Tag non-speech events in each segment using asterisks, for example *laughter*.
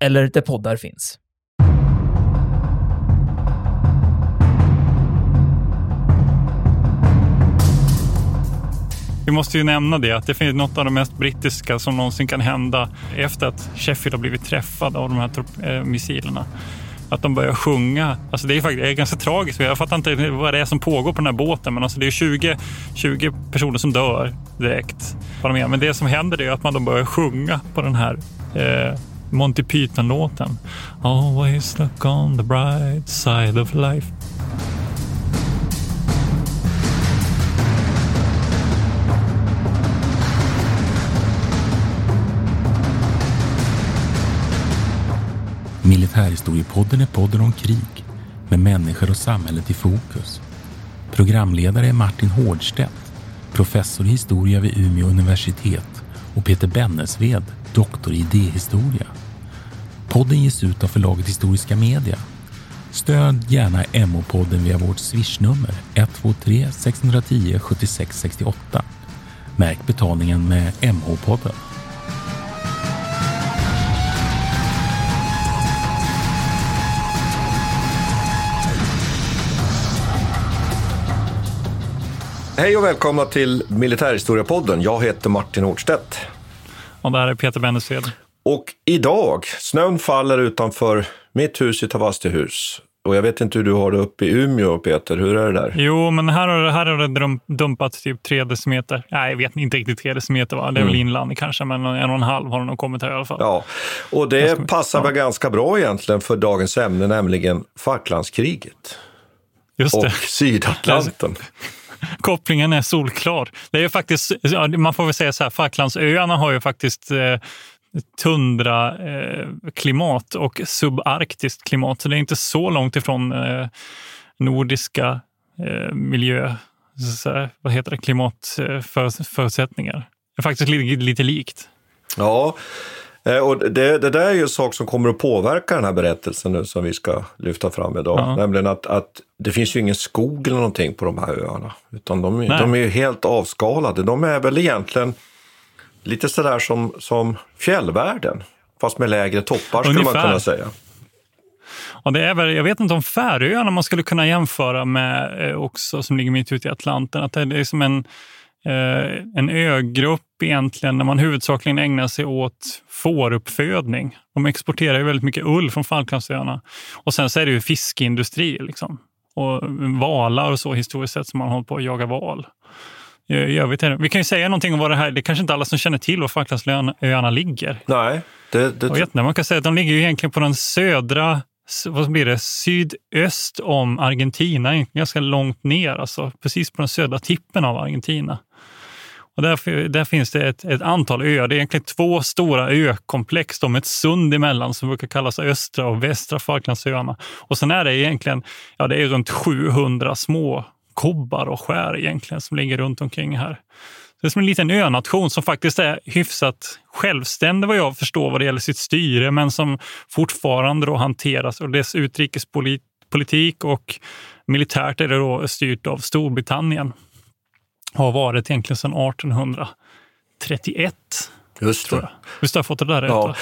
eller där poddar finns. Vi måste ju nämna det, att det finns något av det mest brittiska som någonsin kan hända efter att Sheffield har blivit träffad av de här eh, missilerna. Att de börjar sjunga. Alltså det är faktiskt det är ganska tragiskt. Jag fattar inte vad det är som pågår på den här båten. Men alltså det är 20, 20 personer som dör direkt. Men det som händer är att man då börjar sjunga på den här eh, Monty Python-låten. Always look on the bright side of life. Militärhistoriepodden är podden om krig med människor och samhället i fokus. Programledare är Martin Hårdstedt, professor i historia vid Umeå universitet och Peter Bennesved, doktor i idéhistoria. Podden ges ut av förlaget Historiska Media. Stöd gärna MH-podden via vårt swishnummer 123 610 76 68. Märk betalningen med MH-podden. Hej och välkomna till Militärhistoriepodden. Jag heter Martin Hårdstedt. Och det här är Peter Bennesved. Och idag, snön faller utanför mitt hus i Tavastehus. Och jag vet inte hur du har det uppe i Umeå, Peter. Hur är det där? Jo, men här har, här har det dumpat typ tre decimeter. Nej, jag vet inte riktigt tre decimeter. Va? Det är mm. väl inland kanske, men en och en halv har det nog kommit här i alla fall. Ja, och det passar ja. väl ganska bra egentligen för dagens ämne, nämligen Falklandskriget. Just det. Och Sydatlanten. *laughs* kopplingen är solklar. Det är faktiskt, man får väl säga så här, Falklandsöarna har ju faktiskt eh, tundra-klimat eh, och subarktiskt klimat. Så det är inte så långt ifrån eh, nordiska eh, miljö, så, vad heter det, klimatförutsättningar. Det är faktiskt lite, lite likt. Ja, Eh, och det, det där är ju en sak som kommer att påverka den här berättelsen nu som vi ska lyfta fram idag. Ja. Nämligen att, att det finns ju ingen skog eller någonting på de här öarna. Utan de, de är ju helt avskalade. De är väl egentligen lite sådär som, som fjällvärlden. Fast med lägre toppar skulle Ungefär. man kunna säga. Och det är väl, jag vet inte om Färöarna man skulle kunna jämföra med eh, också, som ligger mitt ute i Atlanten. Att det är som en Eh, en ögrupp egentligen där man huvudsakligen ägnar sig åt fåruppfödning. De exporterar ju väldigt mycket ull från Falklandsöarna. Och sen så är det ju fiskeindustri liksom. och valar och så historiskt sett som man håller på att jaga val. Jag vet Vi kan ju säga någonting om vad det här, det är kanske inte alla som känner till var Falklandsöarna ligger. Nej. Det, det... vet inte, man kan säga att de ligger ju egentligen på den södra vad blir det, sydöst om Argentina, ganska långt ner, alltså precis på den södra tippen av Argentina. Och där, där finns det ett, ett, antal öar. Det är egentligen två stora ökomplex med ett sund emellan som brukar kallas östra och västra Falklandsöarna. Och sen är det egentligen ja, det är runt 700 små kobbar och skär egentligen som ligger runt omkring här. Det är som en liten önation som faktiskt är hyfsat självständig vad jag förstår vad det gäller sitt styre, men som fortfarande då hanteras och dess utrikespolitik och militärt är det då styrt av Storbritannien har varit egentligen sedan 1831. Just det. Visst har jag fått det där rätt? Ja.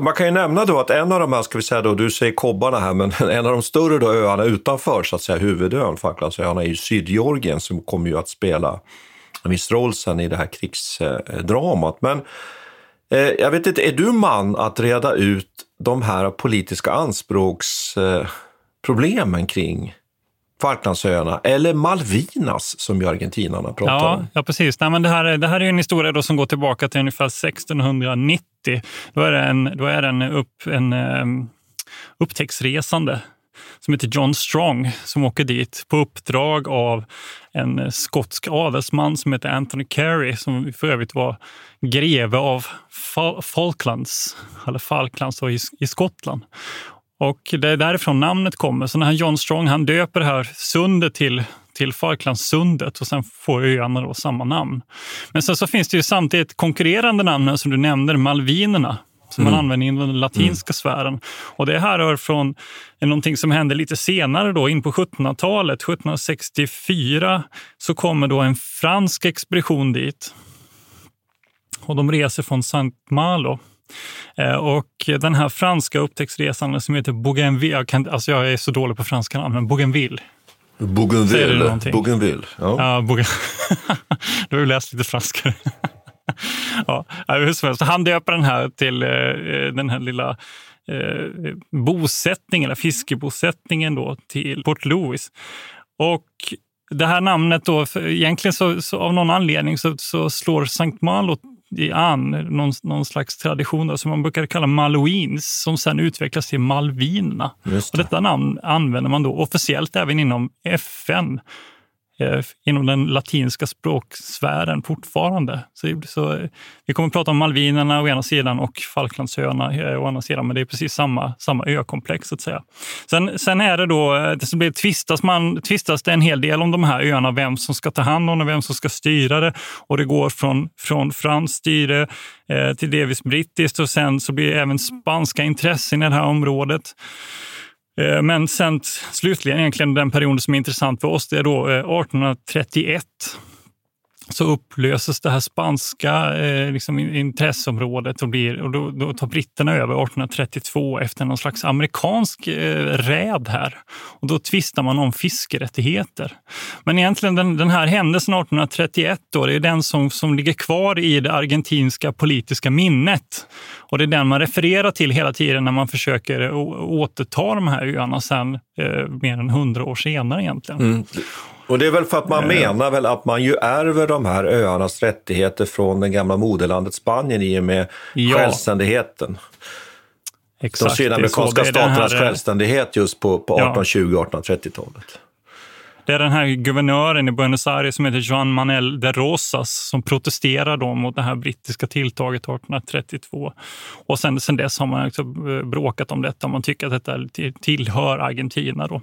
Man kan ju nämna då att en av de här, ska vi säga då, du säger kobbarna här, men *laughs* en av de större då öarna utanför så att säga huvudön, Falklandsöarna, är ju Sydgeorgien som kommer ju att spela en viss roll sen i det här krigsdramat. Men eh, jag vet inte, är du man att reda ut de här politiska anspråksproblemen kring Falklandsöarna, eller Malvinas som ju argentinarna pratar ja, om. Ja, precis. Nej, men det, här, det här är en historia då som går tillbaka till ungefär 1690. Då är det en, då är det en, upp, en um, upptäcktsresande som heter John Strong som åker dit på uppdrag av en skotsk adelsman som heter Anthony Carey som för övrigt var greve av Falklands, eller Falklands i, i Skottland. Och det är därifrån namnet kommer. Så när John Strong han döper det här sundet till till Falklandssundet och sen får öarna då samma namn. Men sen så finns det ju samtidigt konkurrerande namn som du nämnde, Malvinerna som mm. man använder i den latinska mm. sfären. Och det här rör från någonting som hände lite senare, då, in på 1700-talet. 1764 så kommer då en fransk expedition dit. Och de reser från Saint Malo. Eh, och den här franska upptäcktsresanden som heter Bougainville, jag, kan, alltså jag är så dålig på franska namn, men Bougainville. Bougainville. Bougainville. Ja. Ja, Bougain... *laughs* du har ju läst lite franska. *laughs* ja, hur som helst. Han döper den här till eh, den här lilla eh, bosättningen, eller fiskebosättningen då, till Port Louis. Och det här namnet då, egentligen så, så, av någon anledning så, så slår Sankt Malo an någon, någon slags tradition då, som man brukar kalla Malouins som sen utvecklas till Malvinerna. Det. Och detta namn använder man då officiellt även inom FN Eh, inom den latinska språksfären fortfarande. Så, så, vi kommer att prata om Malvinerna å ena sidan och Falklandsöarna eh, å andra sidan, men det är precis samma, samma ökomplex. Så att säga. Sen, sen är det då, eh, det blir tvistas, man, tvistas det en hel del om de här öarna, vem som ska ta hand om dem, vem som ska styra det. Och det går från, från franskt styre eh, till delvis brittiskt och sen så blir det även spanska intressen i det här området. Eh, men sen slutligen egentligen den perioden som är intressant för oss, det är då eh, 1831 så upplöses det här spanska eh, liksom, intresseområdet och, blir, och då, då, tar britterna över 1832 efter någon slags amerikansk eh, räd här. Och då tvistar man om fiskerättigheter. Men egentligen den, den här händelsen 1831 då, det är den som, som ligger kvar i det argentinska politiska minnet. Och det är den man refererar till hela tiden när man försöker återta de här öarna sen eh, mer än hundra år senare egentligen. Mm. Och det är väl för att man menar väl att man ju ärver de här öarnas rättigheter från det gamla moderlandet Spanien i och med ja. självständigheten. Exakt, de sydamerikanska staternas här... självständighet just på, på 1820-1830-talet. Det är den här guvernören i Buenos Aires som heter Juan Manuel de Rosas som protesterar då mot det här brittiska tilltaget 1832. Och sen, sen dess har man också eh, bråkat om detta. Man tycker att detta tillhör Argentina. Då.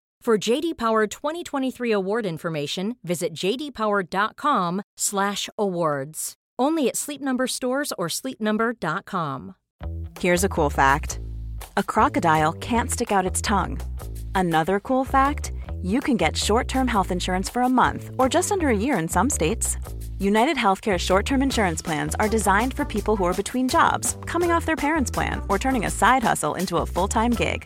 For JD Power 2023 award information, visit jdpower.com/awards. Only at Sleep Number stores or sleepnumber.com. Here's a cool fact: a crocodile can't stick out its tongue. Another cool fact: you can get short-term health insurance for a month or just under a year in some states. United Healthcare short-term insurance plans are designed for people who are between jobs, coming off their parents' plan, or turning a side hustle into a full-time gig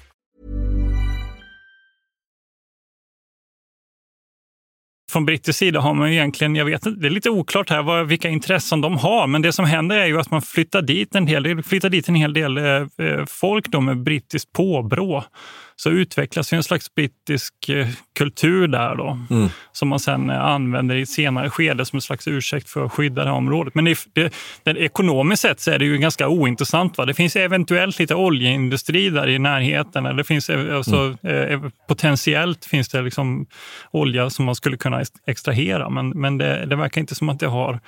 Från brittisk sida har man egentligen, jag vet det är lite oklart här vad, vilka intressen de har, men det som händer är ju att man flyttar dit en hel del, flyttar dit en hel del eh, eh folk då med brittiskt påbrå så utvecklas ju en slags brittisk eh, kultur där då, mm. som man sen eh, använder i ett senare skede som en slags ursäkt för att skydda det här området. Men det, det, det, ekonomiskt sett så är det ju ganska ointressant. Va? Det finns eventuellt lite oljeindustri där i närheten. Eller det finns alltså, mm. eh, potentiellt finns det liksom olja som man skulle kunna extrahera, men, men det, det verkar inte som att det har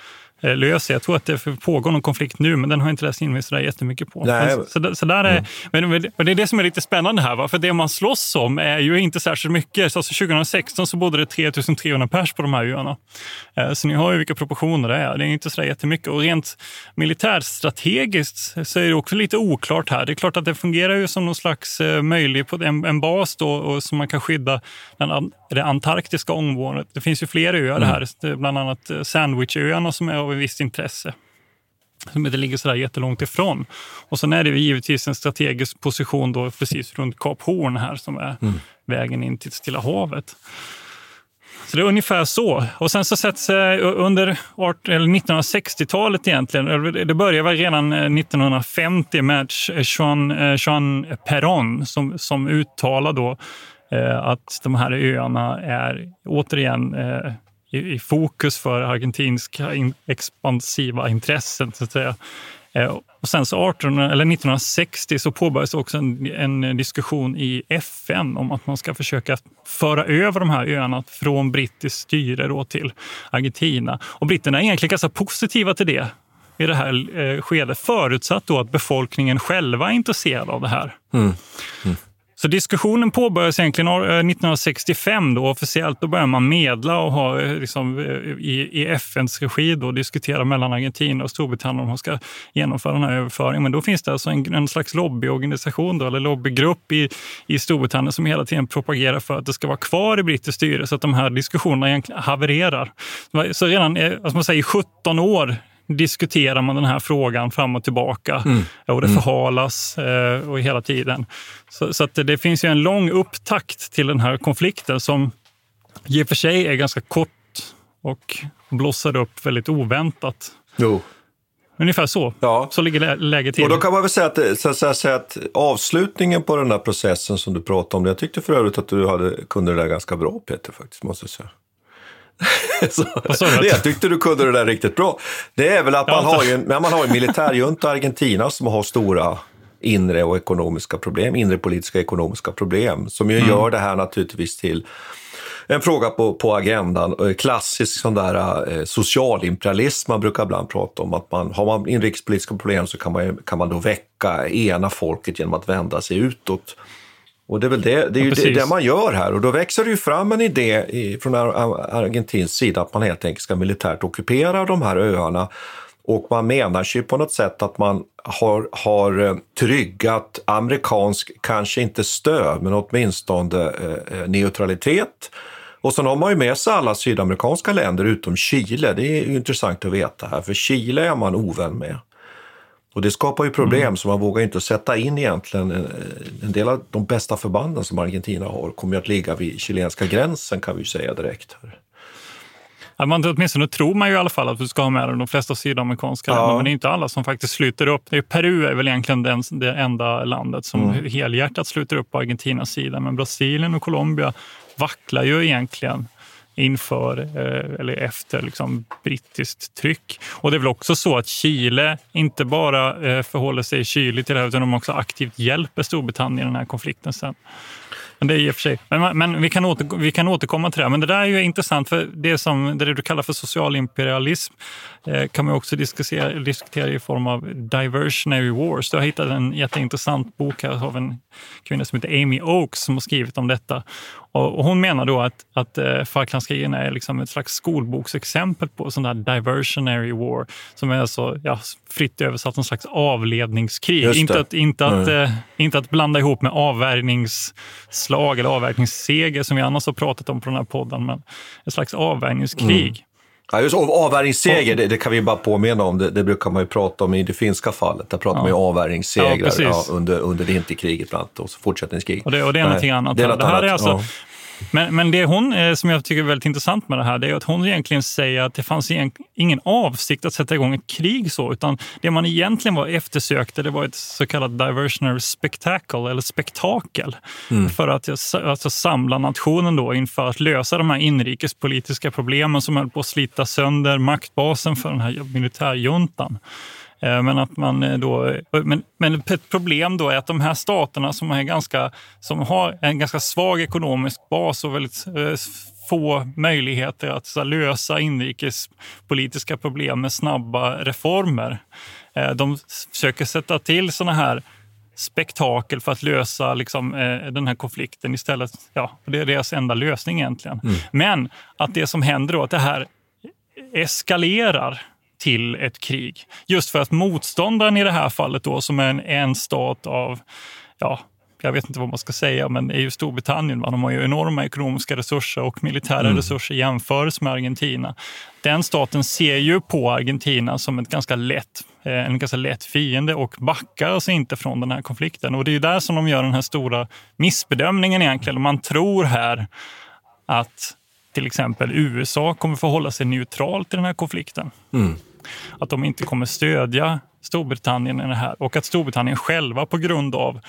Eh, lösa. Jag tror att det pågår någon konflikt nu, men den har jag inte läst in mig så där jättemycket på. Nej. Så, så där är, mm. men, men det är det som är lite spännande här, va? för det man slåss om är ju inte särskilt mycket. Så alltså 2016 så bodde det 3300 pers på de här öarna. Eh, så ni har ju vilka proportioner det är. Det är inte så där jättemycket. Och rent militärstrategiskt så är det också lite oklart här. Det är klart att det fungerar ju som någon slags eh, möjlig en, en bas då, och som man kan skydda den, det antarktiska området. Det finns ju fler öar mm. här, bland annat Sandwichöarna som är av ett visst intresse som inte ligger så där jättelångt ifrån. Och sen är det givetvis en strategisk position då precis runt Kap Horn här som är mm. vägen in till Stilla havet. Så det är ungefär så. Och sen så sätts under 1960-talet egentligen, det började redan 1950 eh, med Jean, eh, Jean Perron som, som uttalar då eh, att de här öarna är återigen i, i fokus för argentinska in, expansiva intressen. Så att säga. Eh, och sen så 18, eller 1960 så påbörjades också en, en, diskussion i FN om att man ska försöka föra över de här öarna från brittiskt styre då till Argentina. Och britterna är egentligen ganska positiva till det i det här eh, skedet, förutsatt då att befolkningen själva är intresserad av det här. Mm. Mm. Så diskussionen påbörjades egentligen eh, 1965 då officiellt. Då började man medla och ha eh, liksom, eh, i, i FNs regi då, diskutera mellan Argentina och Storbritannien om man ska genomföra den här överföringen. Men då finns det alltså en, en slags lobbyorganisation då, eller lobbygrupp i, i Storbritannien som hela tiden propagerar för att det ska vara kvar i brittiskt styre så att de här diskussionerna egentligen havererar. Så redan alltså man säger, 17 år diskuterar man den här frågan fram och tillbaka mm. och det mm. förhalas eh, och hela tiden. Så, så det finns ju en lång upptakt till den här konflikten som i och för sig är ganska kort och blossade upp väldigt oväntat. Jo. Ungefär så. Ja. Så ligger läget till. Och då kan man väl säga att, så att, säga att avslutningen på den här processen som du pratade om, jag tyckte för övrigt att du hade, kunde det där ganska bra Peter, faktiskt, måste säga. *laughs* så, jag tyckte du kunde det där riktigt bra. Det är väl att man har ju, man har en militärjunta i Argentina som har stora inre och ekonomiska problem, inre politiska ekonomiska problem, som ju mm. gör det här naturligtvis till en fråga på, på agendan. Klassisk sån där eh, socialimperialism man brukar ibland prata om. Att man, har man inrikespolitiska problem så kan man, kan man då väcka, ena folket genom att vända sig utåt. Och det är väl det, det, är ja, det, det, man gör här och då växer det ju fram en idé i, från Argentins sida att man helt enkelt ska militärt ockupera de här öarna. Och man menar sig på något sätt att man har, har eh, tryggat amerikansk, kanske inte stöd, men åtminstone eh, eh, neutralitet. Och sen har man ju med sig alla sydamerikanska länder utom Chile. Det är ju intressant att veta här, för Chile är man ovän med. Och det skapar ju problem, mm. så man vågar inte sätta in egentligen en, en, del av de bästa förbanden som Argentina har kommer att ligga vid chilenska gränsen kan vi säga direkt. Ja, man, åtminstone tror man ju i alla fall att du ska ha med de flesta sydamerikanska ja. länder, men det är inte alla som faktiskt sluter upp. Det är Peru är väl egentligen den, det enda landet som mm. helhjärtat sluter upp på Argentinas sida, men Brasilien och Colombia vacklar ju egentligen inför eh, eller efter liksom, brittiskt tryck. Och det är väl också så att Chile inte bara eh, förhåller sig kyligt till det här utan de också aktivt hjälper Storbritannien i den här konflikten sen. Men det är i och för sig. Men, men vi, kan åter, vi kan återkomma till det. Men det där är ju intressant, för det som det du kallar för socialimperialism eh, kan man också diskutera, diskutera i form av diversionary wars. Du har hittat en jätteintressant bok här av en kvinna som heter Amy Oakes som har skrivit om detta. Och, hon menar då att, att eh, Falklandskrigen är liksom ett slags skolboksexempel på sån där diversionary war, som är alltså ja, fritt översatt en slags avledningskrig. Inte att, inte, att, mm. eh, inte att blanda ihop med avvärjningsslag eller avvärjningsseger som vi annars har pratat om på den här podden, men ett slags avvärjningskrig. Mm. Ja, just avvärjningsseger, det, det, kan vi bara påminna om. Det, det, brukar man ju prata om i det finska fallet. Där pratar ja. man ju avvärjningssegrar ja, ja, under, under vinterkriget bland annat och fortsättningskrig. Och det, och det är någonting annat. Det, är något det här annat. är alltså Men, men det hon, eh, som jag tycker är väldigt intressant med det här, det är att hon egentligen säger att det fanns ingen avsikt att sätta igång ett krig så, utan det man egentligen var eftersökte, det var ett så kallat diversionary spectacle, eller spektakel, mm. för att alltså, samla nationen då inför att lösa de här inrikespolitiska problemen som höll på att slita sönder maktbasen för den här militärjuntan. Eh, men, att man eh, då, men, men ett problem då är att de här staterna som, är ganska, som har en ganska svag ekonomisk bas och väldigt eh, få möjligheter att så, lösa inrikespolitiska problem med snabba reformer. De försöker sätta till såna här spektakel för att lösa liksom, den här konflikten istället. Ja, det är deras enda lösning egentligen. Mm. Men att det som händer då, att det här eskalerar till ett krig. Just för att motståndaren i det här fallet då, som är en, en stat av, ja, jag vet inte vad man ska säga, men är ju Storbritannien. Va? De har ju enorma ekonomiska resurser och militära mm. resurser jämfört med Argentina. Den staten ser ju på Argentina som ett ganska lätt, eh, en ganska lätt fiende och backar alltså inte från den här konflikten. Och det är där som de gör den här stora missbedömningen egentligen. Man tror här att till exempel USA kommer förhålla sig neutralt i den här konflikten. Mm att de inte kommer stödja Storbritannien i det här och att Storbritannien själva på grund av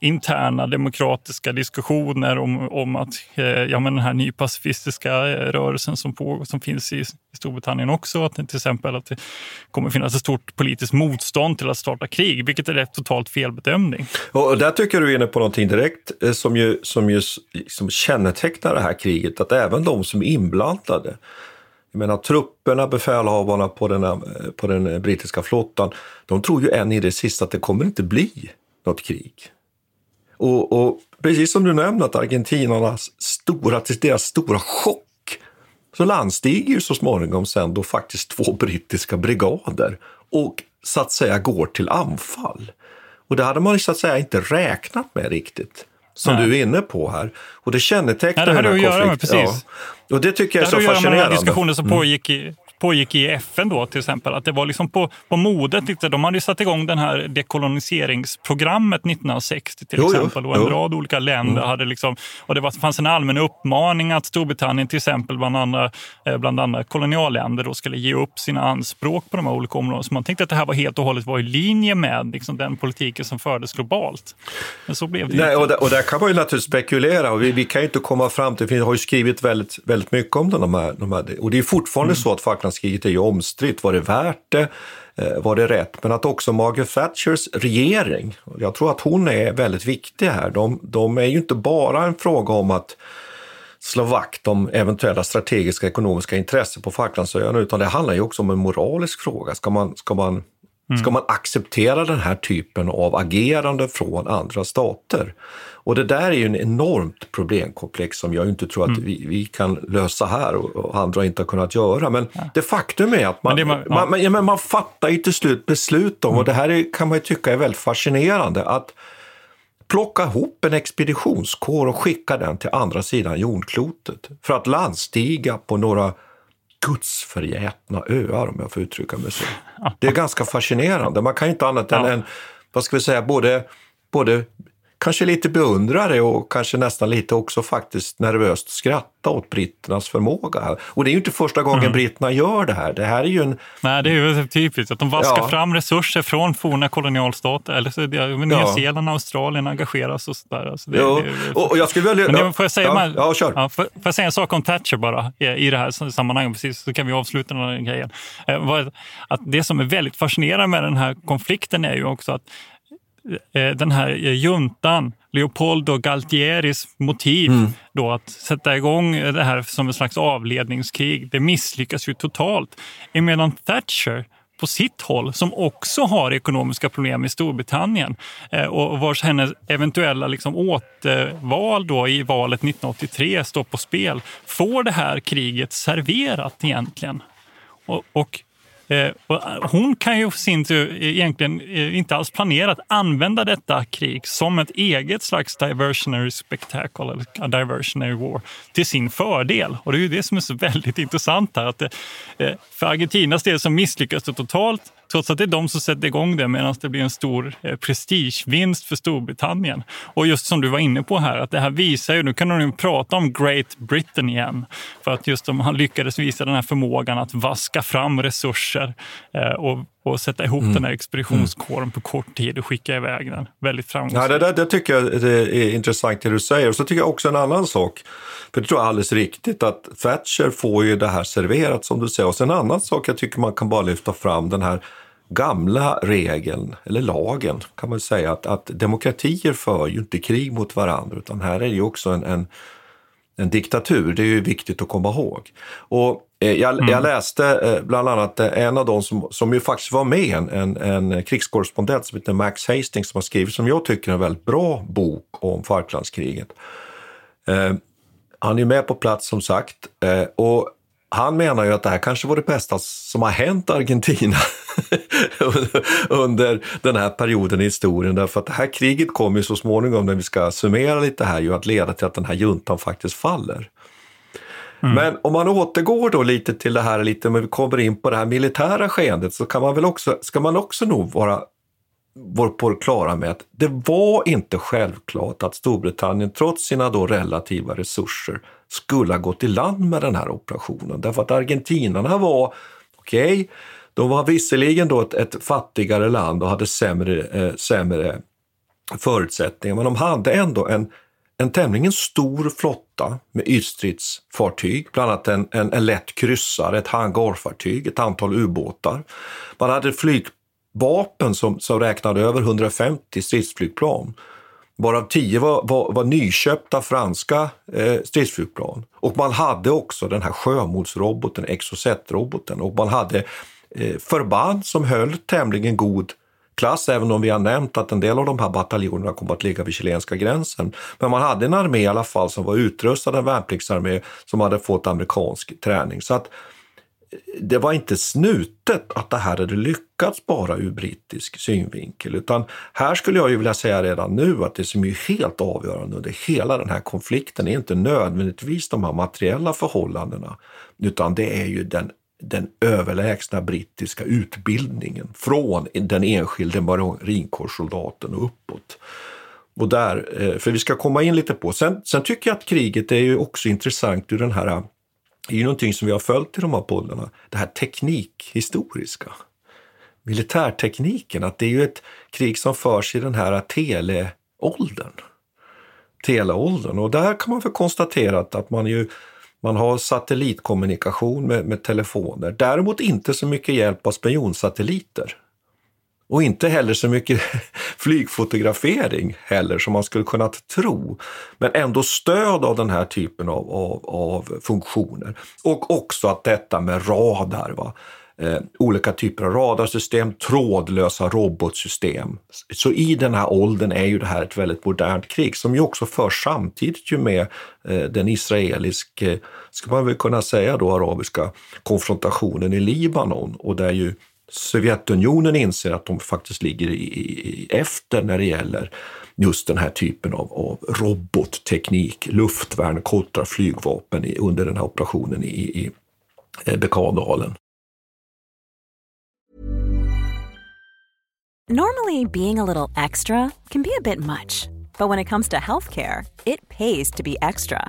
interna demokratiska diskussioner om, om att eh, ja, men den här nypacifistiska eh, rörelsen som, på, som finns i, i Storbritannien också, att det, till exempel att det kommer finnas ett stort politiskt motstånd till att starta krig, vilket är rätt totalt felbedömning. Och där tycker du är inne på någonting direkt eh, som ju, som ju som liksom kännetecknar det här kriget, att även de som är inblandade menar trupperna, befälhavarna på den, på den brittiska flottan, de tror ju än i det sista att det kommer inte bli något krig. Och, och precis som du nämnde att argentinarnas stora, till deras stora chock, så landstiger ju så småningom sen då faktiskt två brittiska brigader och så att säga går till anfall. Och det hade man så att säga inte räknat med riktigt som Nej. du är inne på här. Och det kännetecknar ja, det den här konflikten. Ja. Och det tycker jag är så fascinerande. Det har att göra med diskussioner som mm. pågick i pågick i FN då till exempel. Att det var liksom på, på modet. De hade ju satt igång det här dekoloniseringsprogrammet 1960 till jo, exempel. Jo, och en jo. rad olika länder mm. hade liksom, och det var, fanns en allmän uppmaning att Storbritannien till exempel bland andra, eh, bland andra kolonialländer då skulle ge upp sina anspråk på de här olika områdena. Så man tänkte att det här var helt och hållet var i linje med liksom, den politiken som fördes globalt. Men så blev det Nej, och, där, och där kan man ju naturligtvis spekulera. Och vi, vi kan ju inte komma fram till, vi har ju skrivit väldigt, väldigt mycket om de här, de här och det är fortfarande mm. så att Falklandskriget är ju omstritt. Var det värt det? Eh, var det rätt? Men att också Margaret Thatchers regering, jag tror att hon är väldigt viktig här. De, de är ju inte bara en fråga om att slå vakt om eventuella strategiska ekonomiska intressen på Falklandsöarna, utan det handlar ju också om en moralisk fråga. Ska man, ska man, mm. ska man acceptera den här typen av agerande från andra stater? Och det där är ju en enormt problemkomplex som jag inte tror att mm. vi, vi, kan lösa här och, och, andra inte har kunnat göra. Men ja. det faktum är att man, man, ja. man, ja, men man fattar ju till slut beslut om, mm. och det här är, kan man ju tycka är väldigt fascinerande, att plocka ihop en expeditionskår och skicka den till andra sidan jordklotet för att landstiga på några gudsförgätna öar, om jag får uttrycka mig så. *laughs* Det är ganska fascinerande. Man kan inte annat än, ja. än vad ska vi säga, både, både kanske lite beundrare och kanske nästan lite också faktiskt nervöst skratta åt britternas förmåga. Och det är ju inte första gången mm. britterna gör det här. Det här är ju en... Nej, det är ju typiskt att de vaskar ja. fram resurser från forna kolonialstater. Eller så, Nya ja. Zeeland och Australien engageras och sådär. Alltså det, jo. Det, och jag skulle vilja... Men får jag säga, ja, ja, kör. Ja, får, får jag säga en sak om Thatcher bara i, i det här sammanhanget, precis, så kan vi avsluta den här grejen. Eh, att det som är väldigt fascinerande med den här konflikten är ju också att den här eh, juntan, Leopoldo Galtieris motiv mm. då att sätta igång det här som en slags avledningskrig, det misslyckas ju totalt. Emedan Thatcher på sitt håll, som också har ekonomiska problem i Storbritannien eh, och vars hennes eventuella liksom återval då i valet 1983 står på spel, får det här kriget serverat egentligen. Och, och Eh, Eh, eh, hon kan ju sin tur eh, egentligen eh, inte alls planera att använda detta krig som ett eget slags diversionary spectacle, eller diversionary war, till sin fördel. Och det är ju det som är så *laughs* väldigt intressant här. Att det, eh, för Argentinas del så misslyckas det totalt Trots att det är de som sätter igång det medan det blir en stor eh, prestigevinst för Storbritannien. Och just som du var inne på här, att det här visar ju, nu kan de ju prata om Great Britain igen. För att just de, lyckades visa den här förmågan att vaska fram resurser eh, och och sätta ihop mm. den här expeditionskåren på kort tid och skicka iväg den. Väldigt framgångsrikt. Ja, det, där, det tycker jag är intressant det du säger. Och så tycker jag också en annan sak, för det tror jag är alldeles riktigt, att Thatcher får ju det här serverat som du säger. Och sen en annan sak jag tycker man kan bara lyfta fram, den här gamla regeln, eller lagen kan man säga, att, att demokratier för ju inte krig mot varandra, utan här är det ju också en, en en diktatur. Det är ju viktigt att komma ihåg. Och eh, jag, mm. jag, läste eh, bland annat eh, en av de som, som ju faktiskt var med, en, en, en krigskorrespondent som heter Max Hastings som har skrivit, som jag tycker är en väldigt bra bok om Falklandskriget. Eh, han är med på plats som sagt eh, och han menar ju att det här kanske var det bästa som har hänt Argentina *laughs* under den här perioden i historien. Därför att det här kriget kommer ju så småningom, när vi ska summera lite här, ju att leda till att den här juntan faktiskt faller. Mm. Men om man återgår då lite till det här, lite, men vi kommer in på det här militära skeendet, så kan man väl också, ska man också nog vara var på det klara med att det var inte självklart att Storbritannien trots sina då relativa resurser skulle ha gått i land med den här operationen. Därför att argentinarna var, okej, okay, de var visserligen då ett, ett, fattigare land och hade sämre, eh, sämre förutsättningar, men de hade ändå en, en tämligen stor flotta med ytstridsfartyg, bland annat en, en, en lätt kryssare, ett hangarfartyg, ett antal ubåtar. Man hade Vapen som, som räknade över 150 stridsflygplan varav tio var, var, var nyköpta franska eh, stridsflygplan. Och man hade också den här sjömålsroboten, Exocet-roboten och man hade eh, förband som höll tämligen god klass, även om vi har nämnt att en del av de här bataljonerna kommer att ligga vid chilenska gränsen. Men man hade en armé i alla fall som var utrustad, en värnpliktsarmé som hade fått amerikansk träning. Så att det var inte snutet att det här hade lyckats bara ur brittisk synvinkel, utan här skulle jag ju vilja säga redan nu att det som är helt avgörande under hela den här konflikten är inte nödvändigtvis de här materiella förhållandena, utan det är ju den den överlägsna brittiska utbildningen från den enskilde marinkårssoldaten och uppåt. Och där, eh, för vi ska komma in lite på. Sen, sen tycker jag att kriget är ju också intressant ur den här är ju någonting som vi har följt i de här poddarna, det här teknikhistoriska. Militärtekniken, att det är ju ett krig som förs i den här teleåldern. Teleåldern. Och där kan man väl konstatera att man ju man har satellitkommunikation med, med telefoner. Däremot inte så mycket hjälp av spionsatelliter. Och inte heller så mycket *laughs* flygfotografering heller som man skulle kunna tro. Men ändå stöd av den här typen av, av, av funktioner. Och också att detta med radar. Va? Eh, olika typer av radarsystem, trådlösa robotsystem. Så i den här åldern är ju det här ett väldigt modernt krig som ju också förs samtidigt ju med eh, den israeliska, eh, ska man väl kunna säga då, arabiska konfrontationen i Libanon och där ju Sovjetunionen inser att de faktiskt ligger i, i, efter när det gäller just den här typen av, av robotteknik, luftvärn, kontra flygvapen i, under den här operationen i, i Bekadalen. Normally being a little extra can be a bit much, but when it comes to healthcare, it pays to be extra.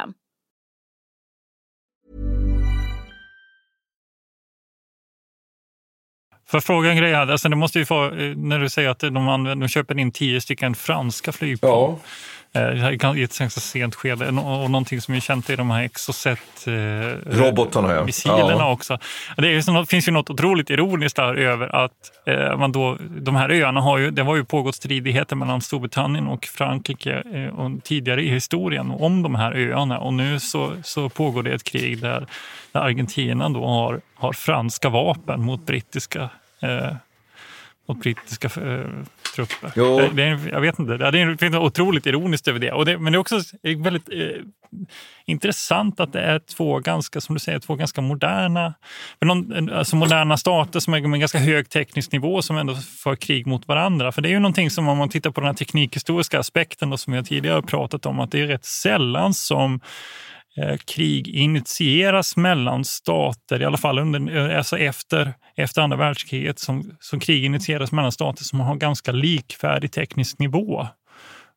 För fråga en grej här, alltså det måste ju få, när du säger att de, använder, de köper in tio stycken franska flygplan. Ja. Eh, I ett ganska sent skede. Och någonting som är känt är de här Exocet eh, missilerna ja. också. Det är ju, finns ju något otroligt ironiskt där över att eh, man då, de här öarna har ju, det har ju pågått stridigheter mellan Storbritannien och Frankrike eh, och tidigare i historien om de här öarna. Och nu så, så pågår det ett krig där, där Argentina då har, har franska vapen mot brittiska eh, mot brittiska eh, trupper. Det, det är, jag vet inte, det är något otroligt ironiskt över det. Och det men det är också väldigt eh, intressant att det är två ganska, som du säger, två ganska moderna, någon, alltså moderna stater som är med ganska hög teknisk nivå som ändå för krig mot varandra. För det är ju någonting som om man tittar på den här teknikhistoriska aspekten då, som jag tidigare pratat om, att det är rätt sällan som krig initieras mellan stater, i alla fall under, eh, alltså efter, efter andra världskriget, som, som krig initieras mellan stater som har ganska likvärdig teknisk nivå.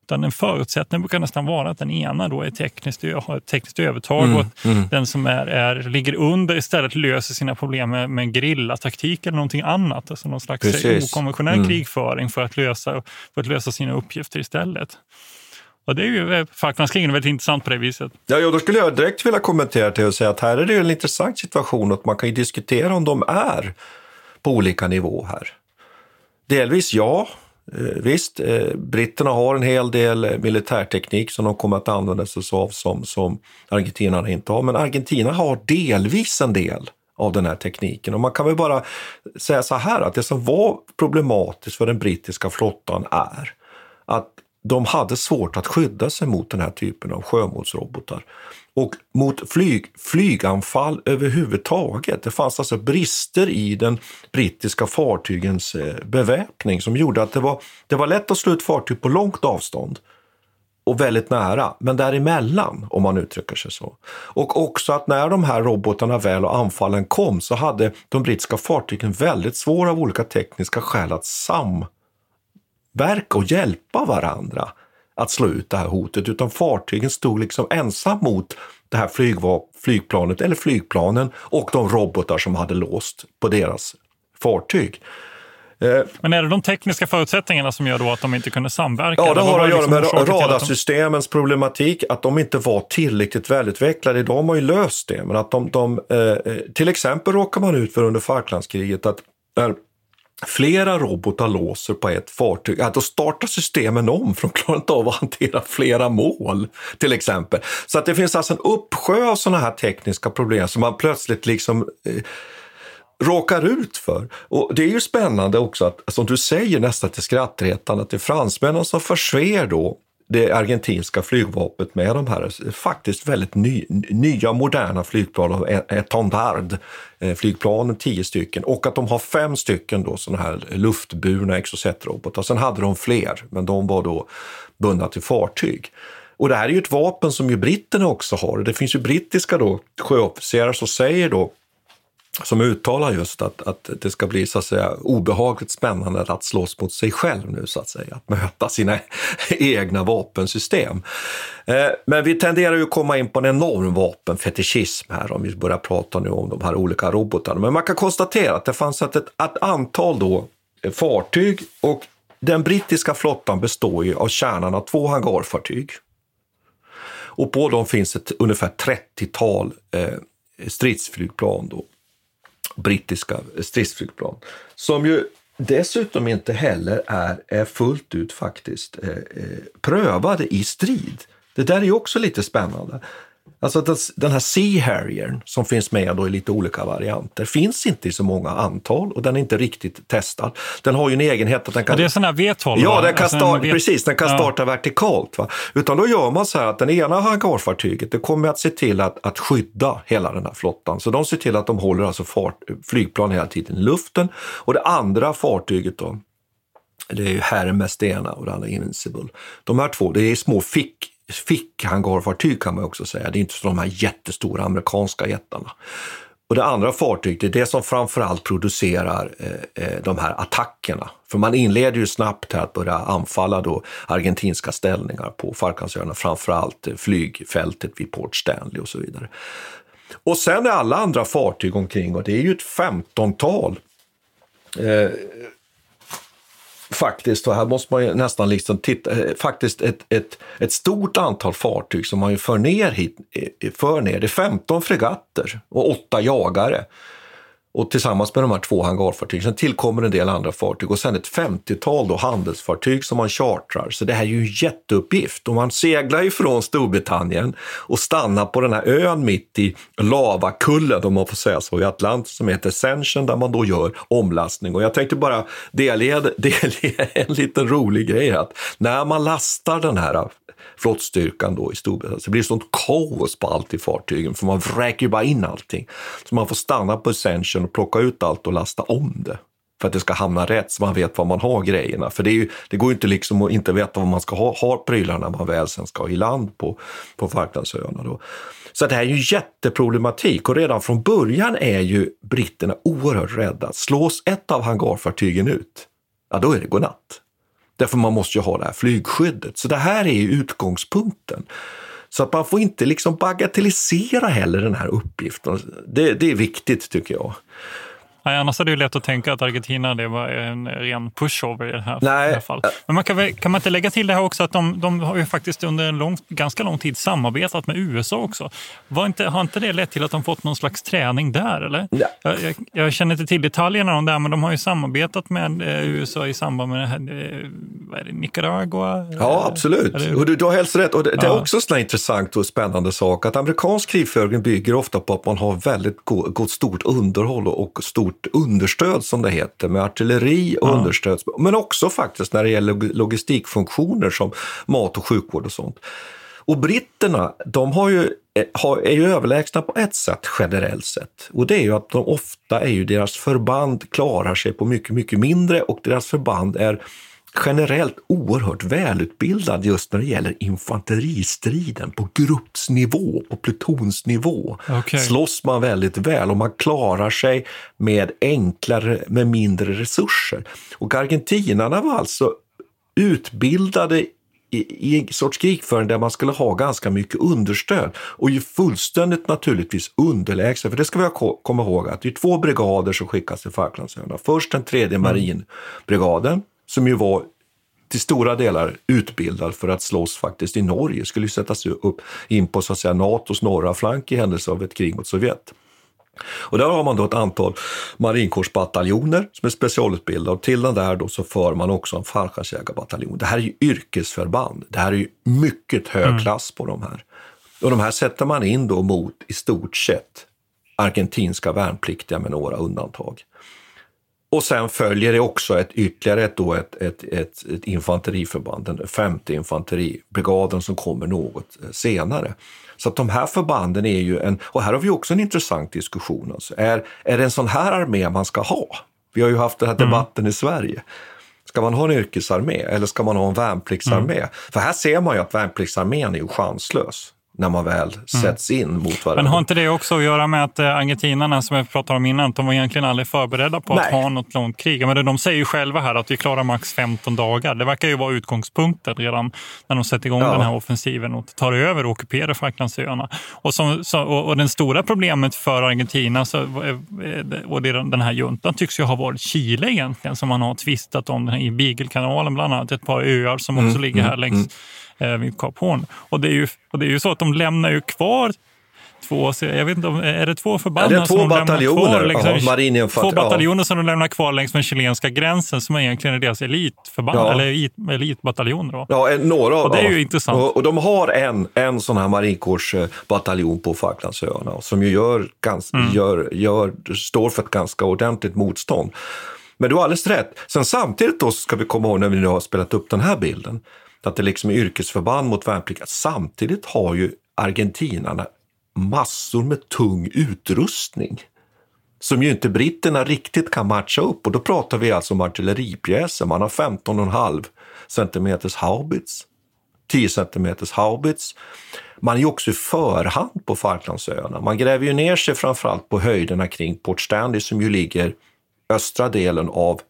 Utan en förutsättning brukar nästan vara att den ena då är tekniskt, har ett tekniskt övertag mm, och mm. den som är, är, ligger under istället löser sina problem med, med grillataktik eller någonting annat. Alltså någon slags Precis. okonventionell mm. krigföring för att, lösa, för att lösa sina uppgifter istället. Och det är ju eh, Falklandskrigen väldigt intressant på det viset. Ja, ja, då skulle jag direkt vilja kommentera till och säga att här är det en intressant situation och man kan ju diskutera om de är på olika nivå här. Delvis ja, eh, visst, eh, britterna har en hel del militärteknik som de kommer att använda sig av som, som argentinarna inte har, men Argentina har delvis en del av den här tekniken. Och man kan väl bara säga så här att det som var problematiskt för den brittiska flottan är att de hade svårt att skydda sig mot den här typen av sjömålsrobotar. Och mot flyg, flyganfall överhuvudtaget. Det fanns alltså brister i den brittiska fartygens eh, beväpning som gjorde att det var, det var lätt att slå ut fartyg på långt avstånd och väldigt nära, men däremellan om man uttrycker sig så. Och också att när de här robotarna väl och anfallen kom så hade de brittiska fartygen väldigt svåra av olika tekniska skäl att sam verka och hjälpa varandra att slå ut det här hotet, utan fartygen stod liksom ensam mot det här flygplanet eller flygplanen och de robotar som hade låst på deras fartyg. Eh, Men är det de tekniska förutsättningarna som gör då att de inte kunde samverka? Ja, det har att göra liksom med radarsystemens problematik, att de inte var tillräckligt välutvecklade. Idag har man ju löst det, men att de, de eh, till exempel råkar man ut för under Falklandskriget att när flera robotar låser på ett fartyg, ja, då startar systemen om för de klarar inte av att hantera flera mål till exempel. Så att det finns alltså en uppsjö av sådana här tekniska problem som man plötsligt liksom eh, råkar ut för. Och det är ju spännande också att, som du säger nästan till skrattretande, att det är fransmännen som förser då det argentinska flygvapnet med de här faktiskt väldigt ny, nya moderna flygplan av Etendard, eh, flygplanen, tio stycken, och att de har fem stycken då sådana här luftburna Exocet-robotar. Sen hade de fler, men de var då bundna till fartyg. Och det här är ju ett vapen som ju britterna också har. Det finns ju brittiska då sjöofficerare som säger då som uttalar just att, att det ska bli så att säga obehagligt spännande att slåss mot sig själv nu så att säga, att möta sina *laughs* egna vapensystem. Eh, men vi tenderar ju att komma in på en enorm vapenfetischism här om vi börjar prata nu om de här olika robotarna. Men man kan konstatera att det fanns ett, ett antal då eh, fartyg och den brittiska flottan består ju av kärnan av två hangarfartyg. Och på dem finns ett ungefär 30-tal eh, stridsflygplan då brittiska stridsflygplan. Som ju dessutom inte heller är, är fullt ut faktiskt eh, eh prövade i strid. Det där är ju också lite spännande. Alltså den här Sea Harrier som finns med då i lite olika varianter finns inte i så många antal och den är inte riktigt testad. Den har ju en egenhet att den kan... Det är sån här V12? Ja, den kan alltså start... vet... precis. Den kan starta ja. vertikalt. Va? Utan då gör man så här att den ena hangarfartyget det kommer att se till att, att skydda hela den här flottan. Så de ser till att de håller alltså fart, flygplan hela tiden i luften. Och det andra fartyget då, det är ju Hermes det ena och det andra Invincible. De här två, det är små fick fickhangarfartyg kan man också säga. Det är inte så de här jättestora amerikanska jättarna. Och det andra fartyget är det som framförallt producerar eh, eh, de här attackerna. För man inleder ju snabbt här att börja anfalla då argentinska ställningar på Falklandsöarna, framförallt eh, flygfältet vid Port Stanley och så vidare. Och sen är alla andra fartyg omkring och det är ju ett femtontal eh, faktiskt, och här måste man ju nästan liksom titta, eh, faktiskt ett, ett, ett stort antal fartyg som man ju för ner hit, eh, för ner. Det är 15 fregatter och 8 jagare och tillsammans med de här två hangarfartygen. Sen tillkommer en del andra fartyg och sen ett 50-tal då handelsfartyg som man chartrar. Så det här är ju en jätteuppgift. Och man seglar ifrån Storbritannien och stannar på den här ön mitt i lavakullen, om man får säga så, i Atlanten som heter Ascension där man då gör omlastning. Och jag tänkte bara delge, *laughs* delge en liten rolig grej att när man lastar den här flottstyrkan då i Storbritannien. Så det blir sånt kaos på allt i fartygen för man vräker ju bara in allting. Så man får stanna på Ascension och plocka ut allt och lasta om det för att det ska hamna rätt så man vet var man har grejerna. För det, ju, det går ju inte liksom att inte veta vad man ska ha, ha prylarna när man väl sen ska i land på, på Falklandsöarna. Då. Så det här är ju jätteproblematik och redan från början är ju britterna oerhört rädda. Slås ett av hangarfartygen ut, ja då är det godnatt. Därför man måste ju ha det här flygskyddet. Så det här är ju utgångspunkten. Så att man får inte liksom bagatellisera heller den här uppgiften. Det, det är viktigt tycker jag. Nej, annars är det ju lätt att tänka att Argentina det var en ren pushover i det här, Nej. det här fallet. Men man kan, kan man inte lägga till det här också att de, de har ju faktiskt under en lång, ganska lång tid samarbetat med USA också. Var inte, har inte det lett till att de fått någon slags träning där? Eller? Ja. Jag, jag, jag, känner inte till detaljerna om det, här, men de har ju samarbetat med eh, USA i samband med det här, eh, vad är det, Nicaragua? Ja, absolut. Och du, du har helt rätt. Och det, ja. det är också en intressant och spännande sak att amerikansk krigföring bygger ofta på att man har väldigt gott stort underhåll och stort stort understöd som det heter med artilleri och ja. understöd, men också faktiskt när det gäller logistikfunktioner som mat och sjukvård och sånt. Och britterna, de har ju, eh, är ju överlägsna på ett sätt generellt sett. Och det är ju att de ofta är ju deras förband klarar sig på mycket, mycket mindre och deras förband är generellt oerhört välutbildad just när det gäller infanteristriden på gruppsnivå, på plutonsnivå. Okay. Slåss man väldigt väl och man klarar sig med enklare, med mindre resurser. Och argentinarna var alltså utbildade i, en sorts krigföring där man skulle ha ganska mycket understöd och ju fullständigt naturligtvis underlägsna. För det ska vi komma ihåg att det är två brigader som skickas till Falklandsöarna. Först den tredje mm. marinbrigaden som ju var till stora delar utbildad för att slåss faktiskt i Norge, skulle ju sättas upp in på så att säga, Natos norra flank i händelse av ett krig mot Sovjet. Och där har man då ett antal marinkårsbataljoner som är specialutbildade och till den där då så för man också en fallskärmsjägarbataljon. Det här är ju yrkesförband. Det här är ju mycket hög mm. klass på de här. Och de här sätter man in då mot i stort sett argentinska värnpliktiga med några undantag. Och sen följer det också ett, ytterligare ett, då ett, ett, ett, ett infanteriförband, den femte infanteribrigaden som kommer något eh, senare. Så att de här förbanden är ju en, och här har vi också en intressant diskussion. Alltså. Är, är det en sån här armé man ska ha? Vi har ju haft den här mm. debatten mm. i Sverige. Ska man ha en yrkesarmé eller ska man ha en värnpliktsarmé? Mm. För här ser man ju att värnpliktsarmén är ju chanslös när man väl mm. sätts in mot varandra. Men har inte det också att göra med att eh, argentinarna som jag pratade om innan, de var egentligen aldrig förberedda på Nej. att ha något långt krig. Men de säger ju själva här att vi klarar max 15 dagar. Det verkar ju vara utgångspunkten redan när de sätter igång ja. den här offensiven och tar över och ockuperar Falklandsöarna. Och, som, så, och, och det stora problemet för Argentina så, eh, och den här juntan tycks ju ha varit Chile egentligen som man har tvistat om i Beaglekanalen bland annat. Ett par öar som också mm, ligger här mm, längs mm eh, vid Kap Horn. Och det, är ju, och det är ju så att de lämnar ju kvar två, jag vet inte, är det två förband ja, det två som bataljoner, kvar, liksom, ja, marineinfant- två bataljoner som de lämnar kvar längs den chilenska gränsen som egentligen är deras elitförband, Ja. eller elit, elitbataljoner. Då. Ja, några Och det är ju ja. intressant. Och, och de har en, en sån här marinkårsbataljon på Falklandsöarna som ju gör, gans, Mm. gör, gör, står för ett ganska ordentligt motstånd. Men du har alldeles rätt. Sen samtidigt då ska vi komma ihåg när vi nu har spelat upp den här bilden, att det liksom är yrkesförband mot värnpliktiga. Samtidigt har ju argentinarna massor med tung utrustning som ju inte britterna riktigt kan matcha upp. Och då pratar vi alltså om artilleripjäser. Man har 15,5 centimeters haubits, 10 centimeters haubits. Man är ju också i förhand på Falklandsöarna. Man gräver ju ner sig framförallt på höjderna kring Port Stanley som ju ligger östra delen av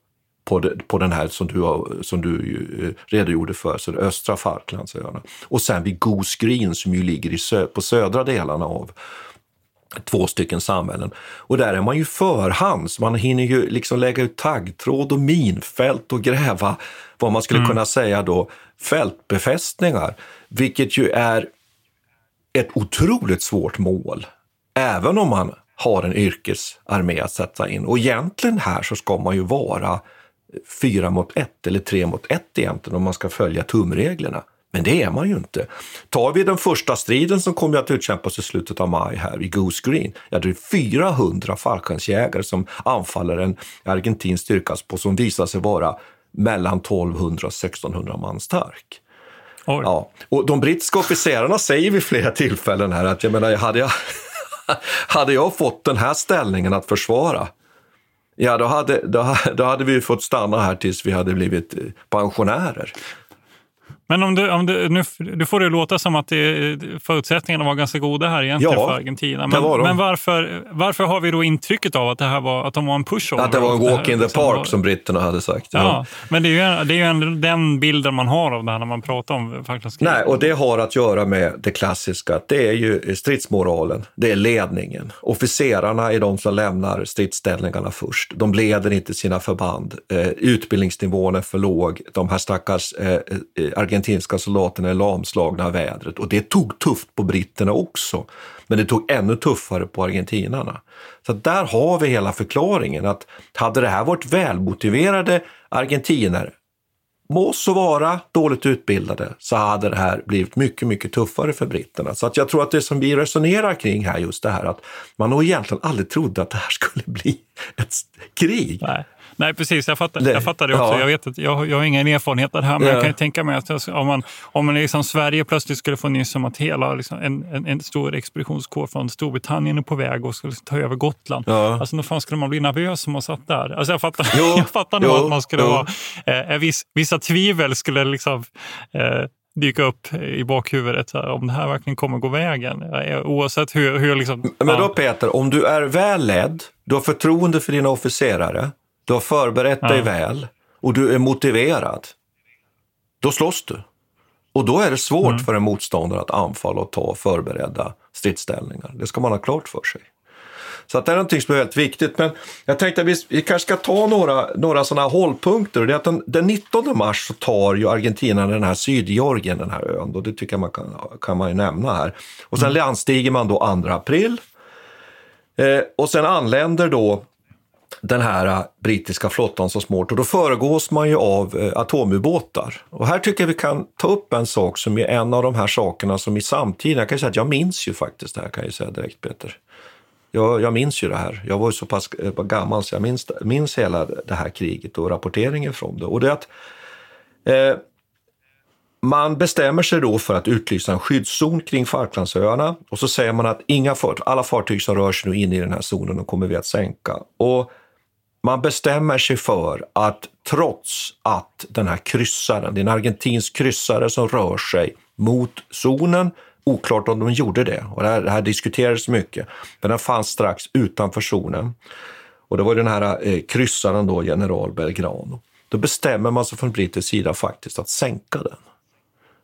på, de, på den här som du, har, som du eh, redogjorde för, så det östra Falklandsöarna. Och sen vid Goose Green som ju ligger i sö, på södra delarna av två stycken samhällen. Och där är man ju förhands. Man hinner ju liksom lägga ut taggtråd och minfält och gräva vad man skulle kunna säga då fältbefästningar, vilket ju är ett otroligt svårt mål, även om man har en yrkesarmé att sätta in. Och egentligen här så ska man ju vara fyra mot ett eller tre mot ett egentligen om man ska följa tumreglerna. Men det är man ju inte. Tar vi den första striden som kommer att utkämpas i slutet av maj här i Goose Green, ja det är 400 fallskärmsjägare som anfaller en argentinsk styrka på som visar sig vara mellan 1200 och 1600 man stark. Ja. Och de brittiska officerarna säger vid flera tillfällen här att jag menar, hade jag, *laughs* hade jag fått den här ställningen att försvara, ja då hade, då, då hade vi fått stanna här tills vi hade blivit eh, pensionärer. Men om du, om du, nu, du får det låta som att det, förutsättningarna var ganska goda här egentligen Ja, för Argentina. Men, var men varför, varför har vi då intrycket av att, det här var, att de var en pushover? Att det var en walk in the liksom park var- som britterna hade sagt. Ja, men det är ju, det är ju en, den bilden man har av det här när man pratar om Falklandskriget. Nej, och det har att göra med det klassiska. Det är ju stridsmoralen, det är ledningen. Officerarna är de som lämnar stridsställningarna först. De leder inte sina förband. Eh, utbildningsnivån är för låg. De här stackars eh, eh, argentinska soldaterna är lamslagna av vädret. Och det tog tufft på britterna också. Men det tog ännu tuffare på argentinarna. Så där har vi hela förklaringen. att Hade det här varit välmotiverade argentiner må så vara dåligt utbildade så hade det här blivit mycket, mycket tuffare för britterna. Så att jag tror att det som vi resonerar kring här, just det här att man nog egentligen aldrig trodde att det här *laughs* skulle bli ett krig. Nej. Nej, precis. Jag fattar, jag fattar det också. ja. Jag, vet att jag, har- jag har ingen erfarenhet av det här, men Ja. jag kan ju tänka mig att om, man, om man liksom Sverige plötsligt skulle få nyss om att hela liksom, en, en, en stor expeditionskår från Storbritannien är på väg och skulle ta över Gotland. Ja. Alltså, när fan skulle man bli nervös om man satt där? Alltså, jag fattar, Jo, *laughs* jag fattar nog att man skulle jo. vara... Eh, viss, vissa tvivel skulle liksom... Eh, dyka upp i bakhuvudet här, om det här verkligen kommer gå vägen. Eh, Oavsett hur... hur liksom, Men då Peter, om du är väl ledd, du har förtroende för dina officerare, du har förberett dig Ja. väl och du är motiverad, då slåss du. Och då är det svårt Mm. för en motståndare att anfalla och ta förberedda stridsställningar. Det ska man ha klart för sig. Så att det är någonting som är väldigt viktigt. Men jag tänkte att vi, vi kanske ska ta några, några sådana här hållpunkter. Det är att den, den 19 mars så tar ju Argentina den här Sydgeorgien, den här ön. Och det tycker jag man kan, kan man ju nämna här. Och sen landstiger man då 2 april. Eh, och sen anländer då den här äh, brittiska flottan så smått och då föregås man ju av äh, atomubåtar. Och här tycker jag vi kan ta upp en sak som är en av de här sakerna som i samtiden, jag kan ju säga att jag minns ju faktiskt det här kan jag ju säga direkt Peter. Jag, jag minns ju det här. Jag var ju så pass äh, gammal så jag minns, minns hela det här kriget och rapporteringen från det. Och det är att eh, man bestämmer sig då för att utlysa en skyddszon kring Falklandsöarna och så säger man att inga fart, alla fartyg som rör sig nu in i den här zonen de kommer vi att sänka. Och man bestämmer sig för att trots att den här kryssaren, det är en argentinsk kryssare som rör sig mot zonen, oklart om de gjorde det, och det här, det här diskuterades mycket, men den fanns strax utanför zonen. Och det var den här eh, kryssaren då, general Belgrano. Då bestämmer man sig från brittisk sida faktiskt att sänka den.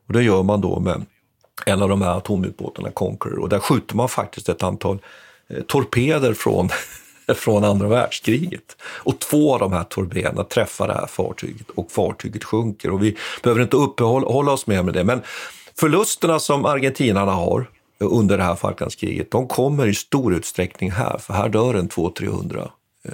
Och det gör man då med en av de här atomubåtarna, Conqueror. Och där skjuter man faktiskt ett antal eh, torpeder från, *laughs* från andra världskriget. Och två av de här torpederna träffar det här fartyget och fartyget sjunker. Och vi behöver inte uppehålla oss mer med det. Men förlusterna som argentinarna har under det här Falklandskriget, de kommer i stor utsträckning här, för här dör en 200-300 eh,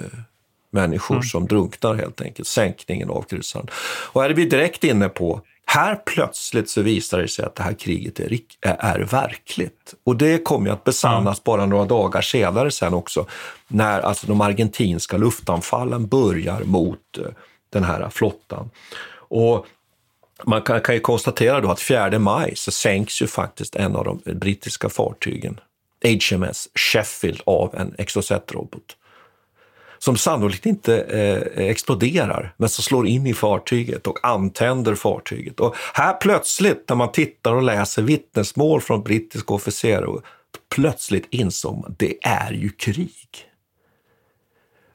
människor mm. som drunknar helt enkelt. Sänkningen av kryssaren. Och här är vi direkt inne på här plötsligt så visar det sig att det här kriget är, är verkligt. Och det kommer att besannas bara några dagar senare sen också, när alltså de argentinska luftanfallen börjar mot eh, den här flottan. Och man kan, kan ju konstatera då att 4 maj så sänks ju faktiskt en av de brittiska fartygen, HMS Sheffield, av en Exocet-robot som sannolikt inte eh, exploderar, men som slår in i fartyget och antänder fartyget. Och här plötsligt, när man tittar och läser vittnesmål från brittiska officerare, plötsligt insåg man det är ju krig.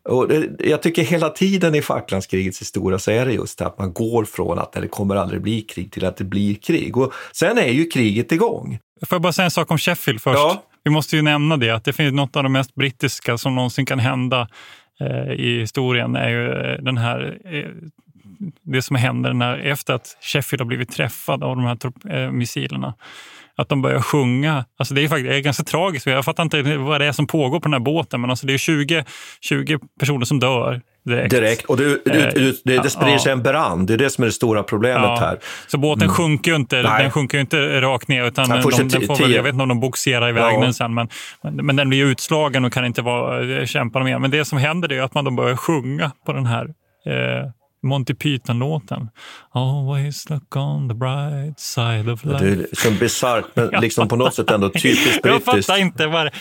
Och det, jag tycker hela tiden i Falklandskrigets historia så är det just det att man går från att det kommer aldrig bli krig till att det blir krig. Och sen är ju kriget igång. Får jag bara säga en sak om Sheffield först? Ja. Vi måste ju nämna det, att det finns något av det mest brittiska som någonsin kan hända Eh, i historien är ju eh, den här eh, det som händer när, efter att Sheffield har blivit träffad av de här missilerna. Att de börjar sjunga. Alltså det är faktiskt det är ganska tragiskt. Jag fattar inte vad det är som pågår på den här båten, men alltså det är 20, 20 personer som dör direkt. direkt. Och det, det, det, det sprider sig en brand, det är det som är det stora problemet ja. här. Så båten mm. sjunker ju inte, den sjunker inte rakt ner, utan den, de, den får väl, jag vet inte om de boxerar iväg ja. den sen, men, men, men, den blir utslagen och kan inte vara, eh, kämpa mer. Men det som händer är att man då börjar sjunga på den här eh, Monty Python-låten. Always look on the bright side of life. Det är så bisarrt, men *laughs* liksom på något sätt ändå typiskt brittiskt. Jag fattar inte vad det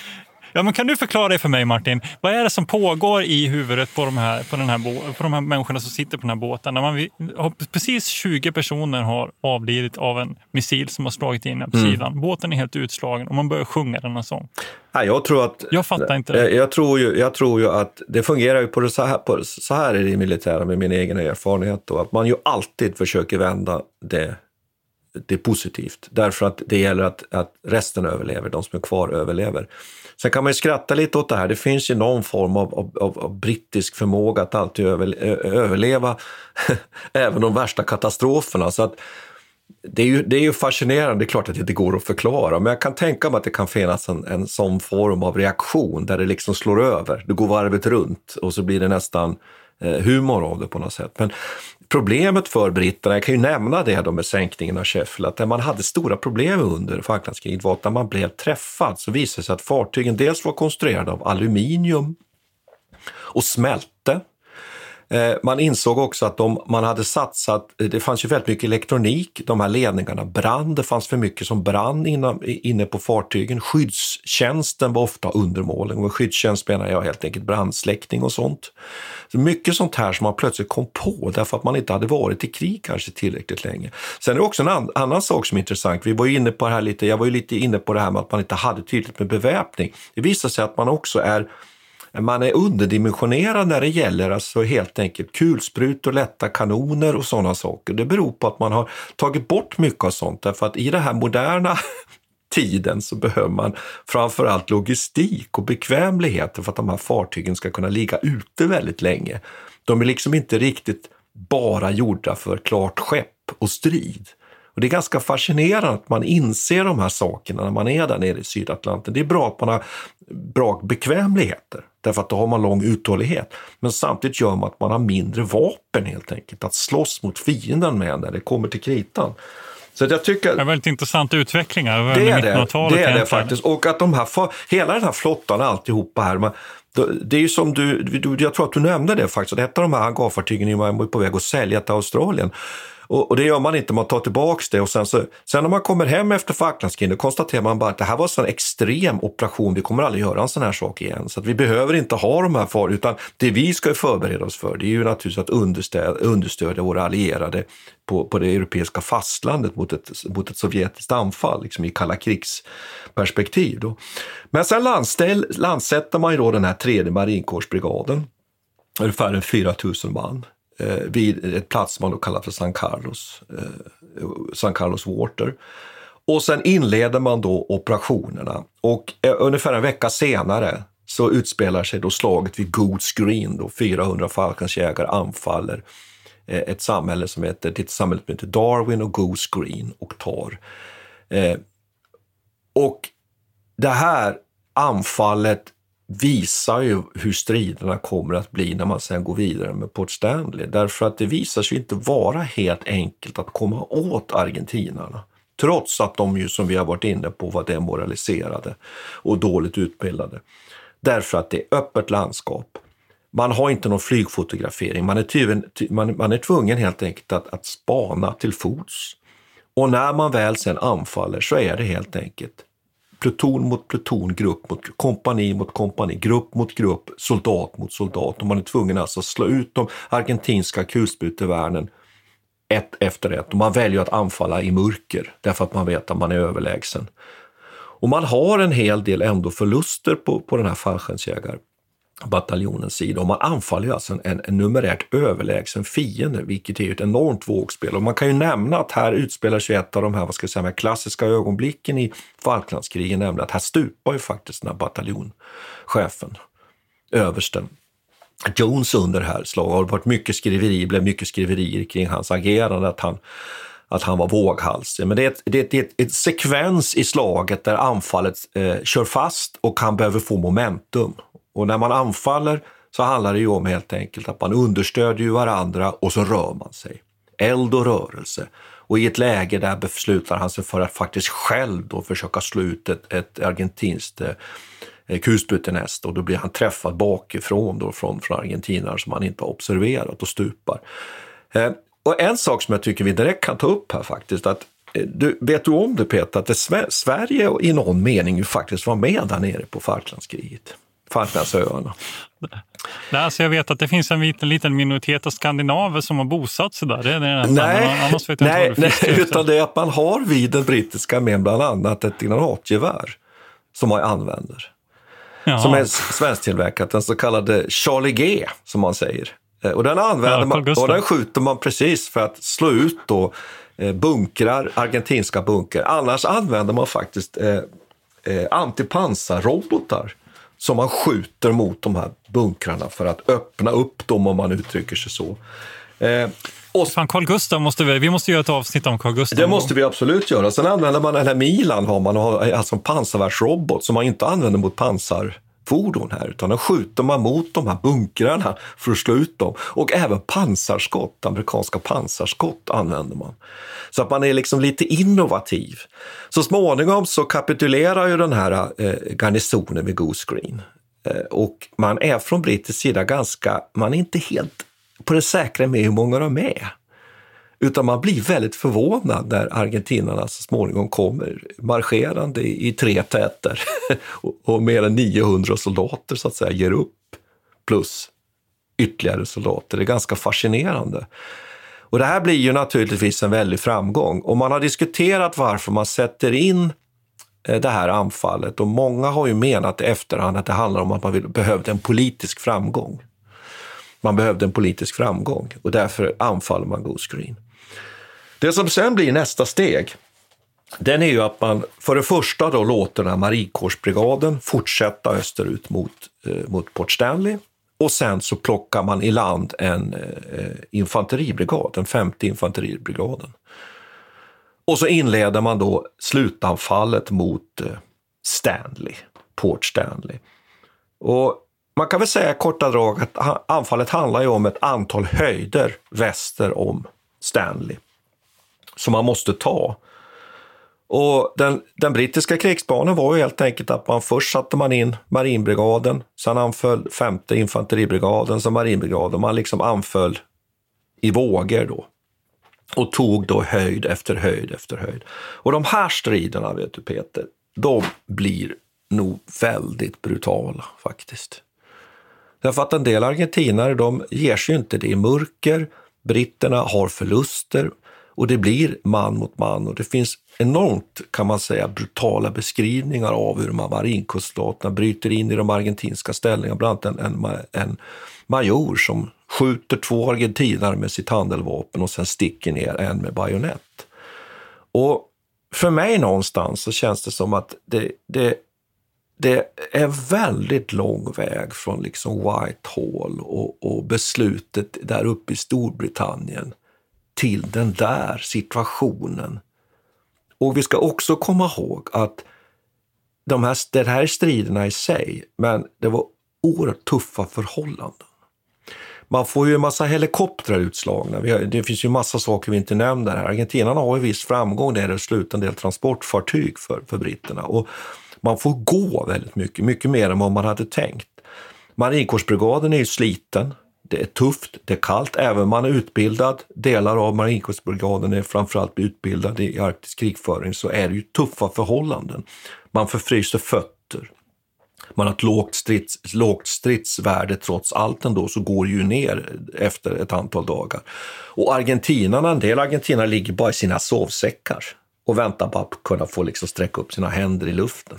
Ja, men kan du förklara det för mig Martin? Vad är det som pågår i huvudet på de här, på den här, på de här människorna som sitter på den här båten? När man, precis 20 personer har avlidit av en missil som har slagit in på mm. sidan. Båten är helt utslagen och man börjar sjunga denna sång. Ja, jag tror att... Jag fattar inte det. Jag tror ju, jag tror ju att det fungerar ju på det så här, på, så här är det i militära med min egen erfarenhet då, att man ju alltid försöker vända det det är positivt, därför att det gäller att, att resten överlever, de som är kvar överlever. Sen kan man ju skratta lite åt det här. Det finns ju någon form av, av, av brittisk förmåga att alltid över, överleva *laughs* även de värsta katastroferna. Så att det är, ju, det är ju fascinerande, det är klart att det inte går att förklara, men jag kan tänka mig att det kan finnas en, en sån form av reaktion där det liksom slår över. Det går varvet runt och så blir det nästan eh, humor av det på något sätt. Men Problemet för britterna, jag kan ju nämna det då med sänkningen av Sheffield, att där man hade stora problem under Falklandskriget var att när man blev träffad så visade det sig att fartygen dels var konstruerade av aluminium och smälte. Eh, man insåg också att de, man hade satsat, eh, det fanns ju väldigt mycket elektronik, de här ledningarna brann, det fanns för mycket som brann inne, inne på fartygen. Skyddstjänsten var ofta undermålig, och med skyddstjänst menar jag helt enkelt brandsläckning och sånt. Så mycket sånt här som man plötsligt kom på därför att man inte hade varit i krig kanske tillräckligt länge. Sen är det också en an, annan sak som är intressant, vi var ju inne på det här lite, jag var ju lite inne på det här med att man inte hade tydligt med beväpning. Det visar sig att man också är man är underdimensionerad när det gäller alltså helt enkelt kulsprutor, lätta kanoner och sådana saker. Det beror på att man har tagit bort mycket av sånt därför att i den här moderna *laughs* tiden så behöver man framförallt logistik och bekvämlighet för att de här fartygen ska kunna ligga ute väldigt länge. De är liksom inte riktigt bara gjorda för klart skepp och strid. Och Det är ganska fascinerande att man inser de här sakerna när man är där nere i Sydatlanten. Det är bra att man har bra bekvämligheter, därför att då har man lång uthållighet. Men samtidigt gör man att man har mindre vapen helt enkelt, att slåss mot fienden med när det kommer till kritan. Så jag tycker, det är väldigt intressanta utvecklingar det är det, det är det faktiskt. Och att de här, hela den här flottan, alltihopa här, man, det är ju som du, jag tror att du nämnde det faktiskt, att ett av de här hangarfartygen är på väg att sälja till Australien. Och, och, det gör man inte, man tar tillbaks det och sen, så, sen när man kommer hem efter Falklandskriget konstaterar man bara att det här var en sån extrem operation, vi kommer aldrig göra en sån här sak igen. Så att vi behöver inte ha de här farorna, utan det vi ska förbereda oss för det är ju naturligtvis att understödja, understödja våra allierade på, på det europeiska fastlandet mot ett, mot ett sovjetiskt anfall, liksom i kalla krigsperspektiv. Då. Men sen landställ, landsätter man ju då den här tredje marinkårsbrigaden, ungefär 4 000 man Eh, vid ett plats man då kallar för San Carlos, eh, San Carlos Water. Och sen inleder man då operationerna och eh, ungefär en vecka senare så utspelar sig då slaget vid Goats Green. Då 400 Falkensjägare anfaller eh, ett samhälle som heter, ett samhälle som heter Darwin och Goose Green och tar. Eh, och det här anfallet visar ju hur striderna kommer att bli när man sen går vidare med Port Stanley. Därför att det visar sig inte vara helt enkelt att komma åt argentinarna. Trots att de ju, som vi har varit inne på, var demoraliserade och dåligt utbildade. Därför att det är öppet landskap. Man har inte någon flygfotografering. Man är, tyven, man, man är tvungen helt enkelt att, att spana till fots. Och när man väl sen anfaller så är det helt enkelt pluton mot pluton, grupp mot kompani mot kompani, grupp mot grupp, soldat mot soldat. Och man är tvungen alltså att slå ut de argentinska kulsprutevärnen. ett efter ett. Och man väljer att anfalla i mörker därför att man vet att man är överlägsen. Och man har en hel del ändå förluster på, på den här fallskärmsjägar bataljonens sida. Och man anfaller ju alltså en, en numerärt överlägsen fiende, vilket är ett enormt vågspel. Och man kan ju nämna att här utspelar sig ett av de här, vad ska jag säga, klassiska ögonblicken i Falklandskrigen, nämligen att här stupar ju faktiskt den här bataljonschefen, översten. Jones under här slaget. har varit mycket skriveri, blev mycket skriverier kring hans agerande, att han att han var våghalsig. Men det är, ett, det är, ett, det är ett, ett sekvens i slaget där anfallet eh, kör fast och han behöver få momentum. Och när man anfaller så handlar det ju om helt enkelt att man understödjer varandra och så rör man sig. Eld och rörelse. Och i ett läge där beslutar han sig för att faktiskt själv då försöka slå ut ett, ett argentinskt eh, kulsprutenäst och då blir han träffad bakifrån då från, från argentinare som han inte har observerat och stupar. Eh, och en sak som jag tycker vi direkt kan ta upp här faktiskt, att eh, du, vet du om det Peter, att det, Sverige i någon mening ju faktiskt var med där nere på Falklandskriget? Falklandsöarna. Nej, alltså jag vet att det finns en liten, liten minoritet av skandinaver som har bosatt sig där. Det är det nej, nej, nej utan det är att man har vid den brittiska armén bland annat ett granatgevär som man använder. Jaha. Som är svensktillverkat, den så kallade Charlie G som man säger. Eh, och den använder ja, man och den skjuter man precis för att slå ut då eh, bunkrar, argentinska bunkrar. Annars använder man faktiskt eh, eh, antipansarrobotar som man skjuter mot de här bunkrarna för att öppna upp dem om man uttrycker sig så. Eh, och, Fan, Carl Gustav måste vi, vi måste göra ett avsnitt om Carl Gustav. Det måste vi absolut göra. Sen använder man den här Milan, har man alltså en pansarvärnsrobot som man inte använder mot fordon här, utan då skjuter man mot de här bunkrarna för att slå ut dem. Och även pansarskott, amerikanska pansarskott använder man. Så att man är liksom lite innovativ. Så småningom så kapitulerar ju den här eh, garnisonen vid Goose Green. Eh, och man är från brittisk sida ganska, man är inte helt på det säkra med hur många de är. Utan man blir väldigt förvånad när argentinarna så småningom kommer marscherande i tre täter *laughs* och, mer än 900 soldater så att säga ger upp. Plus ytterligare soldater. Det är ganska fascinerande. Och det här blir ju naturligtvis en väldig framgång. Och man har diskuterat varför man sätter in eh, det här anfallet och många har ju menat i efterhand att det handlar om att man vill, behövde en politisk framgång. Man behövde en politisk framgång och därför anfaller man Goose Green. Det som sen blir nästa steg, den är ju att man för det första då låter den här marinkårsbrigaden fortsätta österut mot, eh, mot Port Stanley och sen så plockar man i land en eh, infanteribrigad, den femte infanteribrigaden. Och så inleder man då slutanfallet mot eh, Stanley, Port Stanley. Och man kan väl säga korta drag att anfallet handlar ju om ett antal höjder väster om Stanley som man måste ta och den, den brittiska krigsplanen var ju helt enkelt att man först satte man in marinbrigaden, sen anföll femte infanteribrigaden sen marinbrigaden. Man liksom anföll i vågor då och tog då höjd efter höjd efter höjd. Och de här striderna, vet du Peter, de blir nog väldigt brutala faktiskt. Därför att en del argentinare, de ger sig inte det i mörker. Britterna har förluster och det blir man mot man och det finns enormt, kan man säga, brutala beskrivningar av hur de här marinkuststaterna bryter in i de argentinska ställningarna. Bland annat en, en, en major som skjuter två argentinare med sitt handeldvapen och sen sticker ner en med bajonett. Och för mig någonstans så känns det som att det, det, det är väldigt lång väg från liksom Whitehall och, och beslutet där uppe i Storbritannien till den där situationen och vi ska också komma ihåg att de här, det här är striderna i sig, men det var oerhört tuffa förhållanden. Man får ju en massa helikoptrar utslagna. Det finns ju massa saker vi inte nämner här. Argentinarna har ju viss framgång när det slutar en del transportfartyg för, för britterna. Och man får gå väldigt mycket, mycket mer än vad man hade tänkt. Marinkårsbrigaden är ju sliten. Det är tufft, det är kallt, även om man är utbildad. Delar av marinkårsbrigaden är framförallt utbildade i arktisk krigföring så är det ju tuffa förhållanden. Man förfryser fötter. Man har ett lågt, strids, lågt stridsvärde trots allt ändå, så går det ju ner efter ett antal dagar. Och argentinarna, en del argentinare ligger bara i sina sovsäckar och väntar bara på att kunna få liksom sträcka upp sina händer i luften.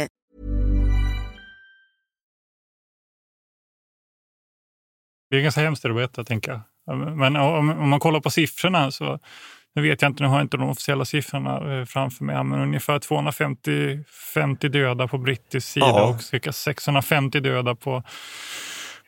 Det är ganska hemskt att berätta, tänker jag. Men om, om, man kollar på siffrorna så, nu vet jag inte, nu har jag inte de officiella siffrorna eh, framför mig, men ungefär 250 50 döda på brittisk sida ja. och cirka 650 döda på,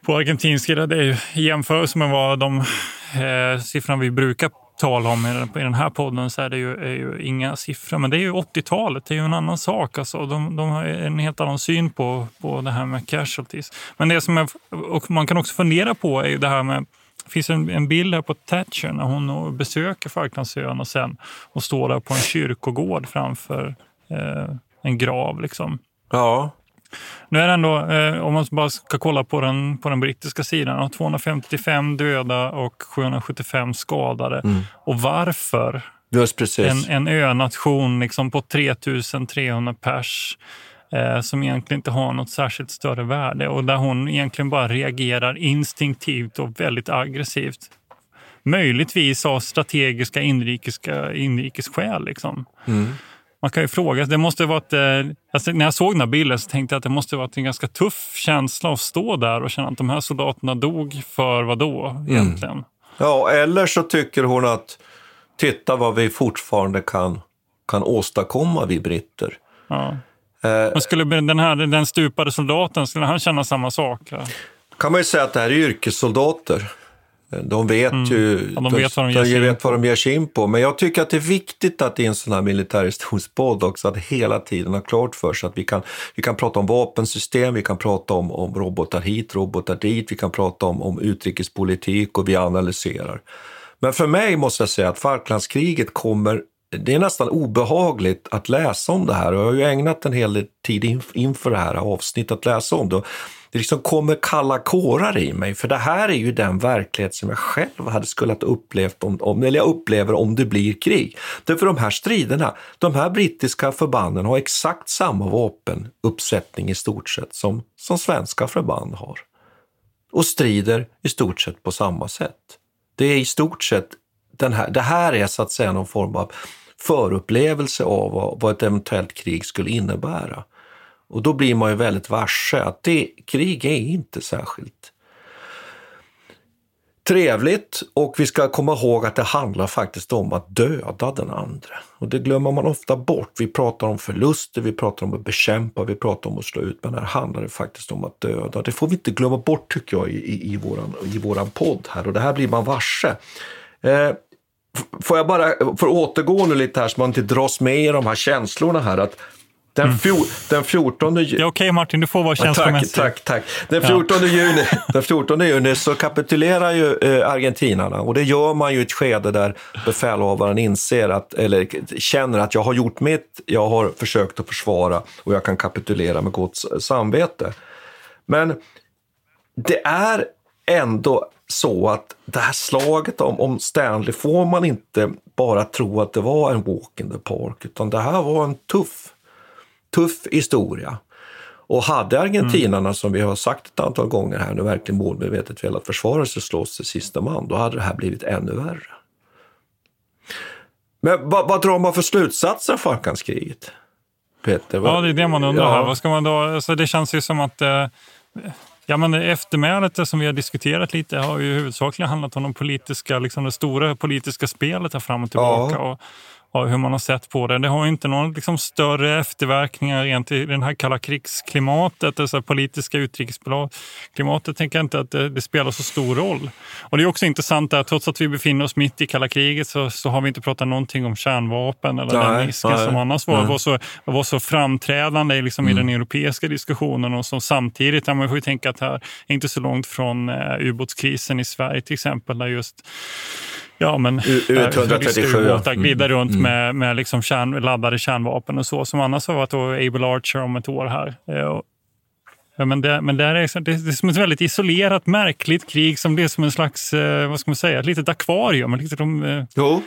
på argentinsk sida. Det är ju i jämförelse med vad de eh, siffrorna vi brukar tala om i den, här podden så är det ju, är ju inga siffror. Men det är ju 80-talet, det är ju en annan sak. Alltså, de, de har en helt annan syn på, på det här med casualties. Men det som är, och man kan också fundera på är ju det här med det finns en, en bild här på Thatcher när hon besöker Falklandsöarna sen och står där på en kyrkogård framför eh, en grav. Liksom. Ja. Nu är det ändå, eh, om man bara ska kolla på den, på den brittiska sidan, 255 döda och 775 skadade. Mm. Och varför? Just precis. En, en önation liksom på 3300 pers eh, som egentligen inte har något särskilt större värde och där hon egentligen bara reagerar instinktivt och väldigt aggressivt. Möjligtvis av strategiska inrikeska, inrikesskäl. Liksom. Mm. Man kan ju fråga, det måste varit, eh, alltså när jag såg den här bilden så tänkte jag att det måste varit en ganska tuff känsla att stå där och känna att de här soldaterna dog för vad då mm. egentligen? Mm. Ja, eller så tycker hon att titta vad vi fortfarande kan, kan åstadkomma, vi britter. Ja. Eh, Men skulle den, här, den stupade soldaten, skulle han känna samma sak? Ja? kan man ju säga att det här är yrkessoldater. De vet mm. ju ja, de vet vad de, vet vad de ger sig in på. Men jag tycker att det är viktigt att i en sån här militärhistorisk podd också att hela tiden ha klart för sig att vi kan, vi kan prata om vapensystem, vi kan prata om, om robotar hit, robotar dit, vi kan prata om, om utrikespolitik och vi analyserar. Men för mig måste jag säga att Falklandskriget kommer det är nästan obehagligt att läsa om det här och jag har ju ägnat en hel del tid inför det här avsnittet att läsa om det det liksom kommer kalla kårar i mig, för det här är ju den verklighet som jag själv hade skulle ha upplevt om, om, eller jag upplever om det blir krig. Därför de här striderna, de här brittiska förbanden har exakt samma vapenuppsättning i stort sett som, som svenska förband har. Och strider i stort sett på samma sätt. Det är i stort sett den här, det här är så att säga någon form av förupplevelse av vad, vad ett eventuellt krig skulle innebära. Och då blir man ju väldigt varse att det, krig är inte särskilt trevligt och vi ska komma ihåg att det handlar faktiskt om att döda den andra. Och det glömmer man ofta bort. Vi pratar om förluster, vi pratar om att bekämpa, vi pratar om att slå ut, men här handlar det faktiskt om att döda. Det får vi inte glömma bort tycker jag i, i, i, våran, i våran podd här och det här blir man varse. Eh, får jag bara, för att återgå nu lite här så man inte dras med i de här känslorna här, att den, mm. fjol, den 14 juni... Är okej okay, Martin, du får vara känslomässig. tack, tack, tack. Den 14, ja. juni, den 14 juni så kapitulerar ju eh, argentinarna och det gör man ju i ett skede där befälhavaren inser att, eller känner att jag har gjort mitt, jag har försökt att försvara och jag kan kapitulera med gott samvete. Men det är ändå så att det här slaget om, om Stanley får man inte bara tro att det var en walk in the park, utan det här var en tuff tuff historia. Och hade argentinarna, mm. som vi har sagt ett antal gånger här, nu verkligen målmedvetet velat försvara sig och slåss till sista man, då hade det här blivit ännu värre. Men vad, vad drar man för slutsatser av Falklandskriget? Peter? Vad? Ja, det är det man undrar. Ja. Vad ska man då? Alltså, det känns ju som att eh, Ja, men eftermälet som vi har diskuterat lite har ju huvudsakligen handlat om de politiska, liksom det stora politiska spelet här fram och tillbaka. Ja. Och, hur man har sett på det. Det har inte någon liksom, större efterverkningar rent i det här kalla krigsklimatet, alltså politiska utrikesklimatet, tänker jag inte att det, det, spelar så stor roll. Och det är också intressant att trots att vi befinner oss mitt i kalla kriget så, så har vi inte pratat någonting om kärnvapen eller nej, den risken som annars var, var, så, var så framträdande liksom, mm. i den europeiska diskussionen och som samtidigt, man får ju tänka att här är inte så långt från uh, ubåtskrisen i Sverige till exempel, där just Ja, men U137 ubåtar glider runt mm. med, med liksom kärn, laddade kärnvapen och så, som annars har varit Able Archer om ett år här. Eh, ja, men det, men det, är, det, är som ett väldigt isolerat, märkligt krig som det är som en slags, eh, vad ska man säga, ett litet akvarium. Liksom, jo.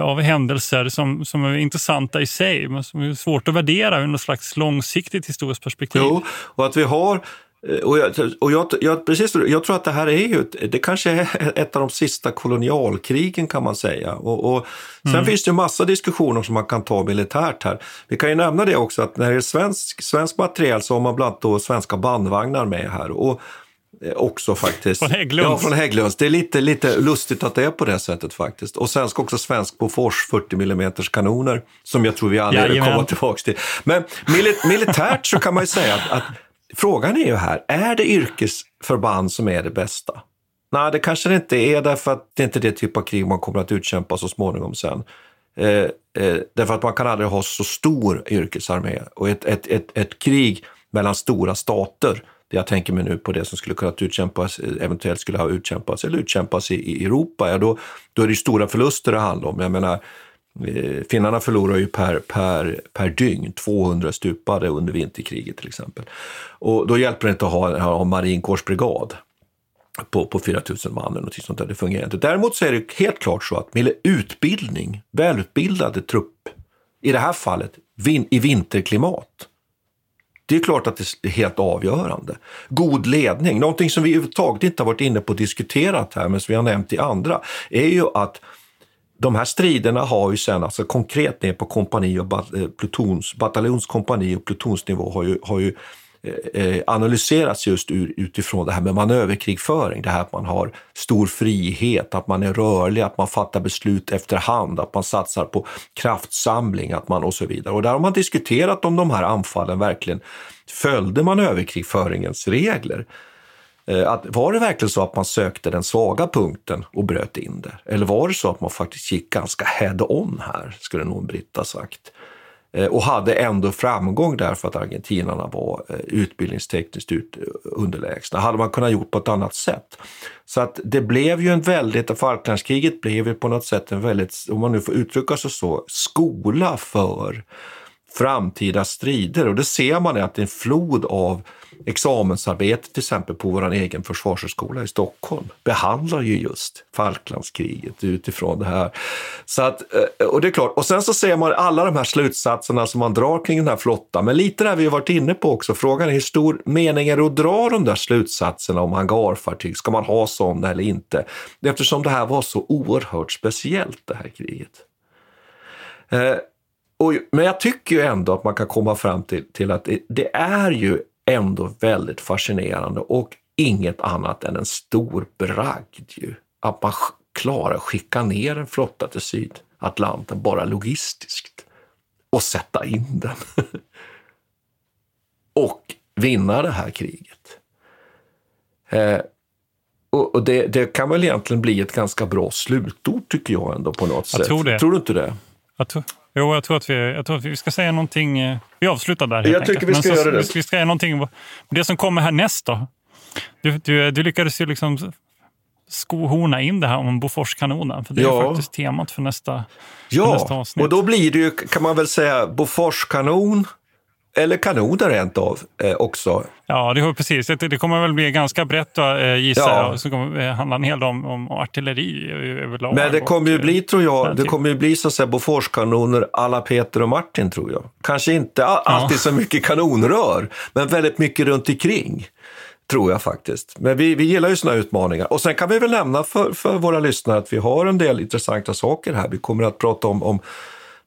av händelser som, som är intressanta i sig, men som är svårt att värdera ur något slags långsiktigt historiskt perspektiv. Jo, och att vi har Eh, och, jag, och jag, jag, precis, jag tror att det här är ju, det kanske är ett av de sista kolonialkrigen kan man säga. Och, och sen mm. finns det ju massa diskussioner som man kan ta militärt här. Vi kan ju nämna det också att när det är svensk, svensk materiel så har man bland annat då svenska bandvagnar med här. Och, eh, också faktiskt. Från Hägglunds. Ja, från Hägglunds. Det är lite, lite lustigt att det är på det sättet faktiskt. Och sen ska också svensk Bofors 40 mm kanoner som jag tror vi vill komma tillbaka till. Men militärt så kan man ju säga att, att frågan är ju här, är det yrkesförband som är det bästa? Nej, det kanske det inte är därför att det inte är det typ av krig man kommer att utkämpa så småningom sen. Eh, eh, därför att man kan aldrig ha så stor yrkesarmé och ett, ett, ett, ett krig mellan stora stater det jag tänker mig nu på det som skulle kunna utkämpas, eventuellt skulle ha utkämpats eller utkämpas i, i Europa, ja, då, då är det stora förluster det handlar om. Jag menar, Eh, finnarna förlorar ju per, per, per dygn 200 stupade under vinterkriget till exempel. Och då hjälper det inte att ha, ha en marinkårsbrigad på, på 4 000 man eller något sånt där. Det fungerar inte. Däremot så är det helt klart så att med utbildning, välutbildade trupp, i det här fallet vin, i vinterklimat, det är klart att det är helt avgörande. God ledning, någonting som vi överhuvudtaget inte har varit inne på och diskuterat här, men som vi har nämnt i andra, är ju att de här striderna har ju sen, alltså konkret ner på kompani och eh, plutons, bataljonskompani och plutonsnivå har ju, har ju eh, eh, analyserats just utifrån det här med manöverkrigföring. Det här att man har stor frihet, att man är rörlig, att man fattar beslut efterhand, att man satsar på kraftsamling att man och så vidare. Och där har man diskuterat om de här anfallen verkligen följde manöverkrigföringens regler. Eh, att, var det verkligen så att man sökte den svaga punkten och bröt in det? Eller var det så att man faktiskt gick ganska head-on här, skulle nog Britta sagt? Eh, och hade ändå framgång därför att argentinarna var eh, utbildningstekniskt underlägsna. Hade man kunnat gjort på ett annat sätt? Så att det blev ju en väldigt, Falklandskriget blev ju på något sätt en väldigt, om man nu får uttrycka sig så, skola för framtida strider. Och det ser man att det är en flod av examensarbete till exempel på vår egen försvarshögskola i Stockholm behandlar ju just Falklandskriget utifrån det här. Så att, eh, och det är klart, och sen så ser man alla de här slutsatserna som man drar kring den här flottan, men lite där vi har varit inne på också, frågan är hur stor mening är det att dra de där slutsatserna om hangarfartyg, ska man ha sådana eller inte? Eftersom det här var så oerhört speciellt det här kriget. Eh, och, men jag tycker ju ändå att man kan komma fram till, till att det, det är ju ändå väldigt fascinerande och inget annat än en stor bragd ju att man klarar att skicka ner en flotta till Sydatlanten bara logistiskt och sätta in den. *laughs* och vinna det här kriget. Eh, och, det, det, kan väl egentligen bli ett ganska bra slutord tycker jag ändå på något jag sätt. Tror, det. tror du inte det? Jag tror, jo, jag tror, att vi, jag tror att vi ska säga någonting. Eh, vi avslutar där. Jag tycker vi ska Men göra det. Vi ska säga någonting. Det som kommer härnäst då. Du, du, du lyckades ju liksom skohorna in det här om Boforskanonen. För det ja. är faktiskt temat för nästa, ja. för nästa avsnitt. och då blir det ju, kan man väl säga, Boforskanon, eller kanoner rent av eh, också. Ja, det, precis. Det, det kommer väl bli ganska brett eh, gissar ja. jag. Så kommer det handla en hel del om, om artilleri överlag. Men det kommer ju bli, tror jag, det kommer ju bli så att säga Boforskanoner alla Peter och Martin, tror jag. Kanske inte alltid ja. så mycket kanonrör, men väldigt mycket runt omkring tror jag faktiskt. Men vi, vi gillar ju sådana utmaningar. Och sen kan vi väl nämna för, för våra lyssnare att vi har en del intressanta saker här. Vi kommer att prata om, om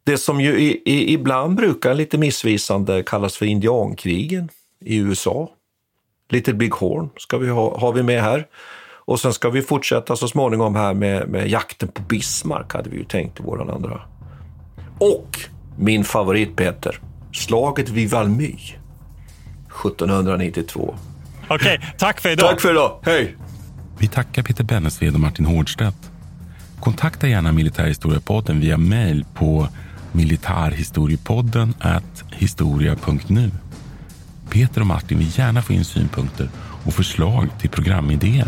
det som ju i, i, ibland brukar lite missvisande kallas för indiankrigen i USA. Little Big Horn ska vi ha, har vi med här. Och sen ska vi fortsätta så småningom här med, med jakten på Bismarck, hade vi ju tänkt i våran andra. Och min favorit Peter, slaget vid Valmy 1792. Okej, okay, tack för idag. Tack för idag. Hej! Vi tackar Peter Bennesved och Martin Hårdstedt. Kontakta gärna Militärhistoriepodden via mail på militarhistoriepodden historia.nu. Peter och Martin vill gärna få in synpunkter och förslag till programidéer.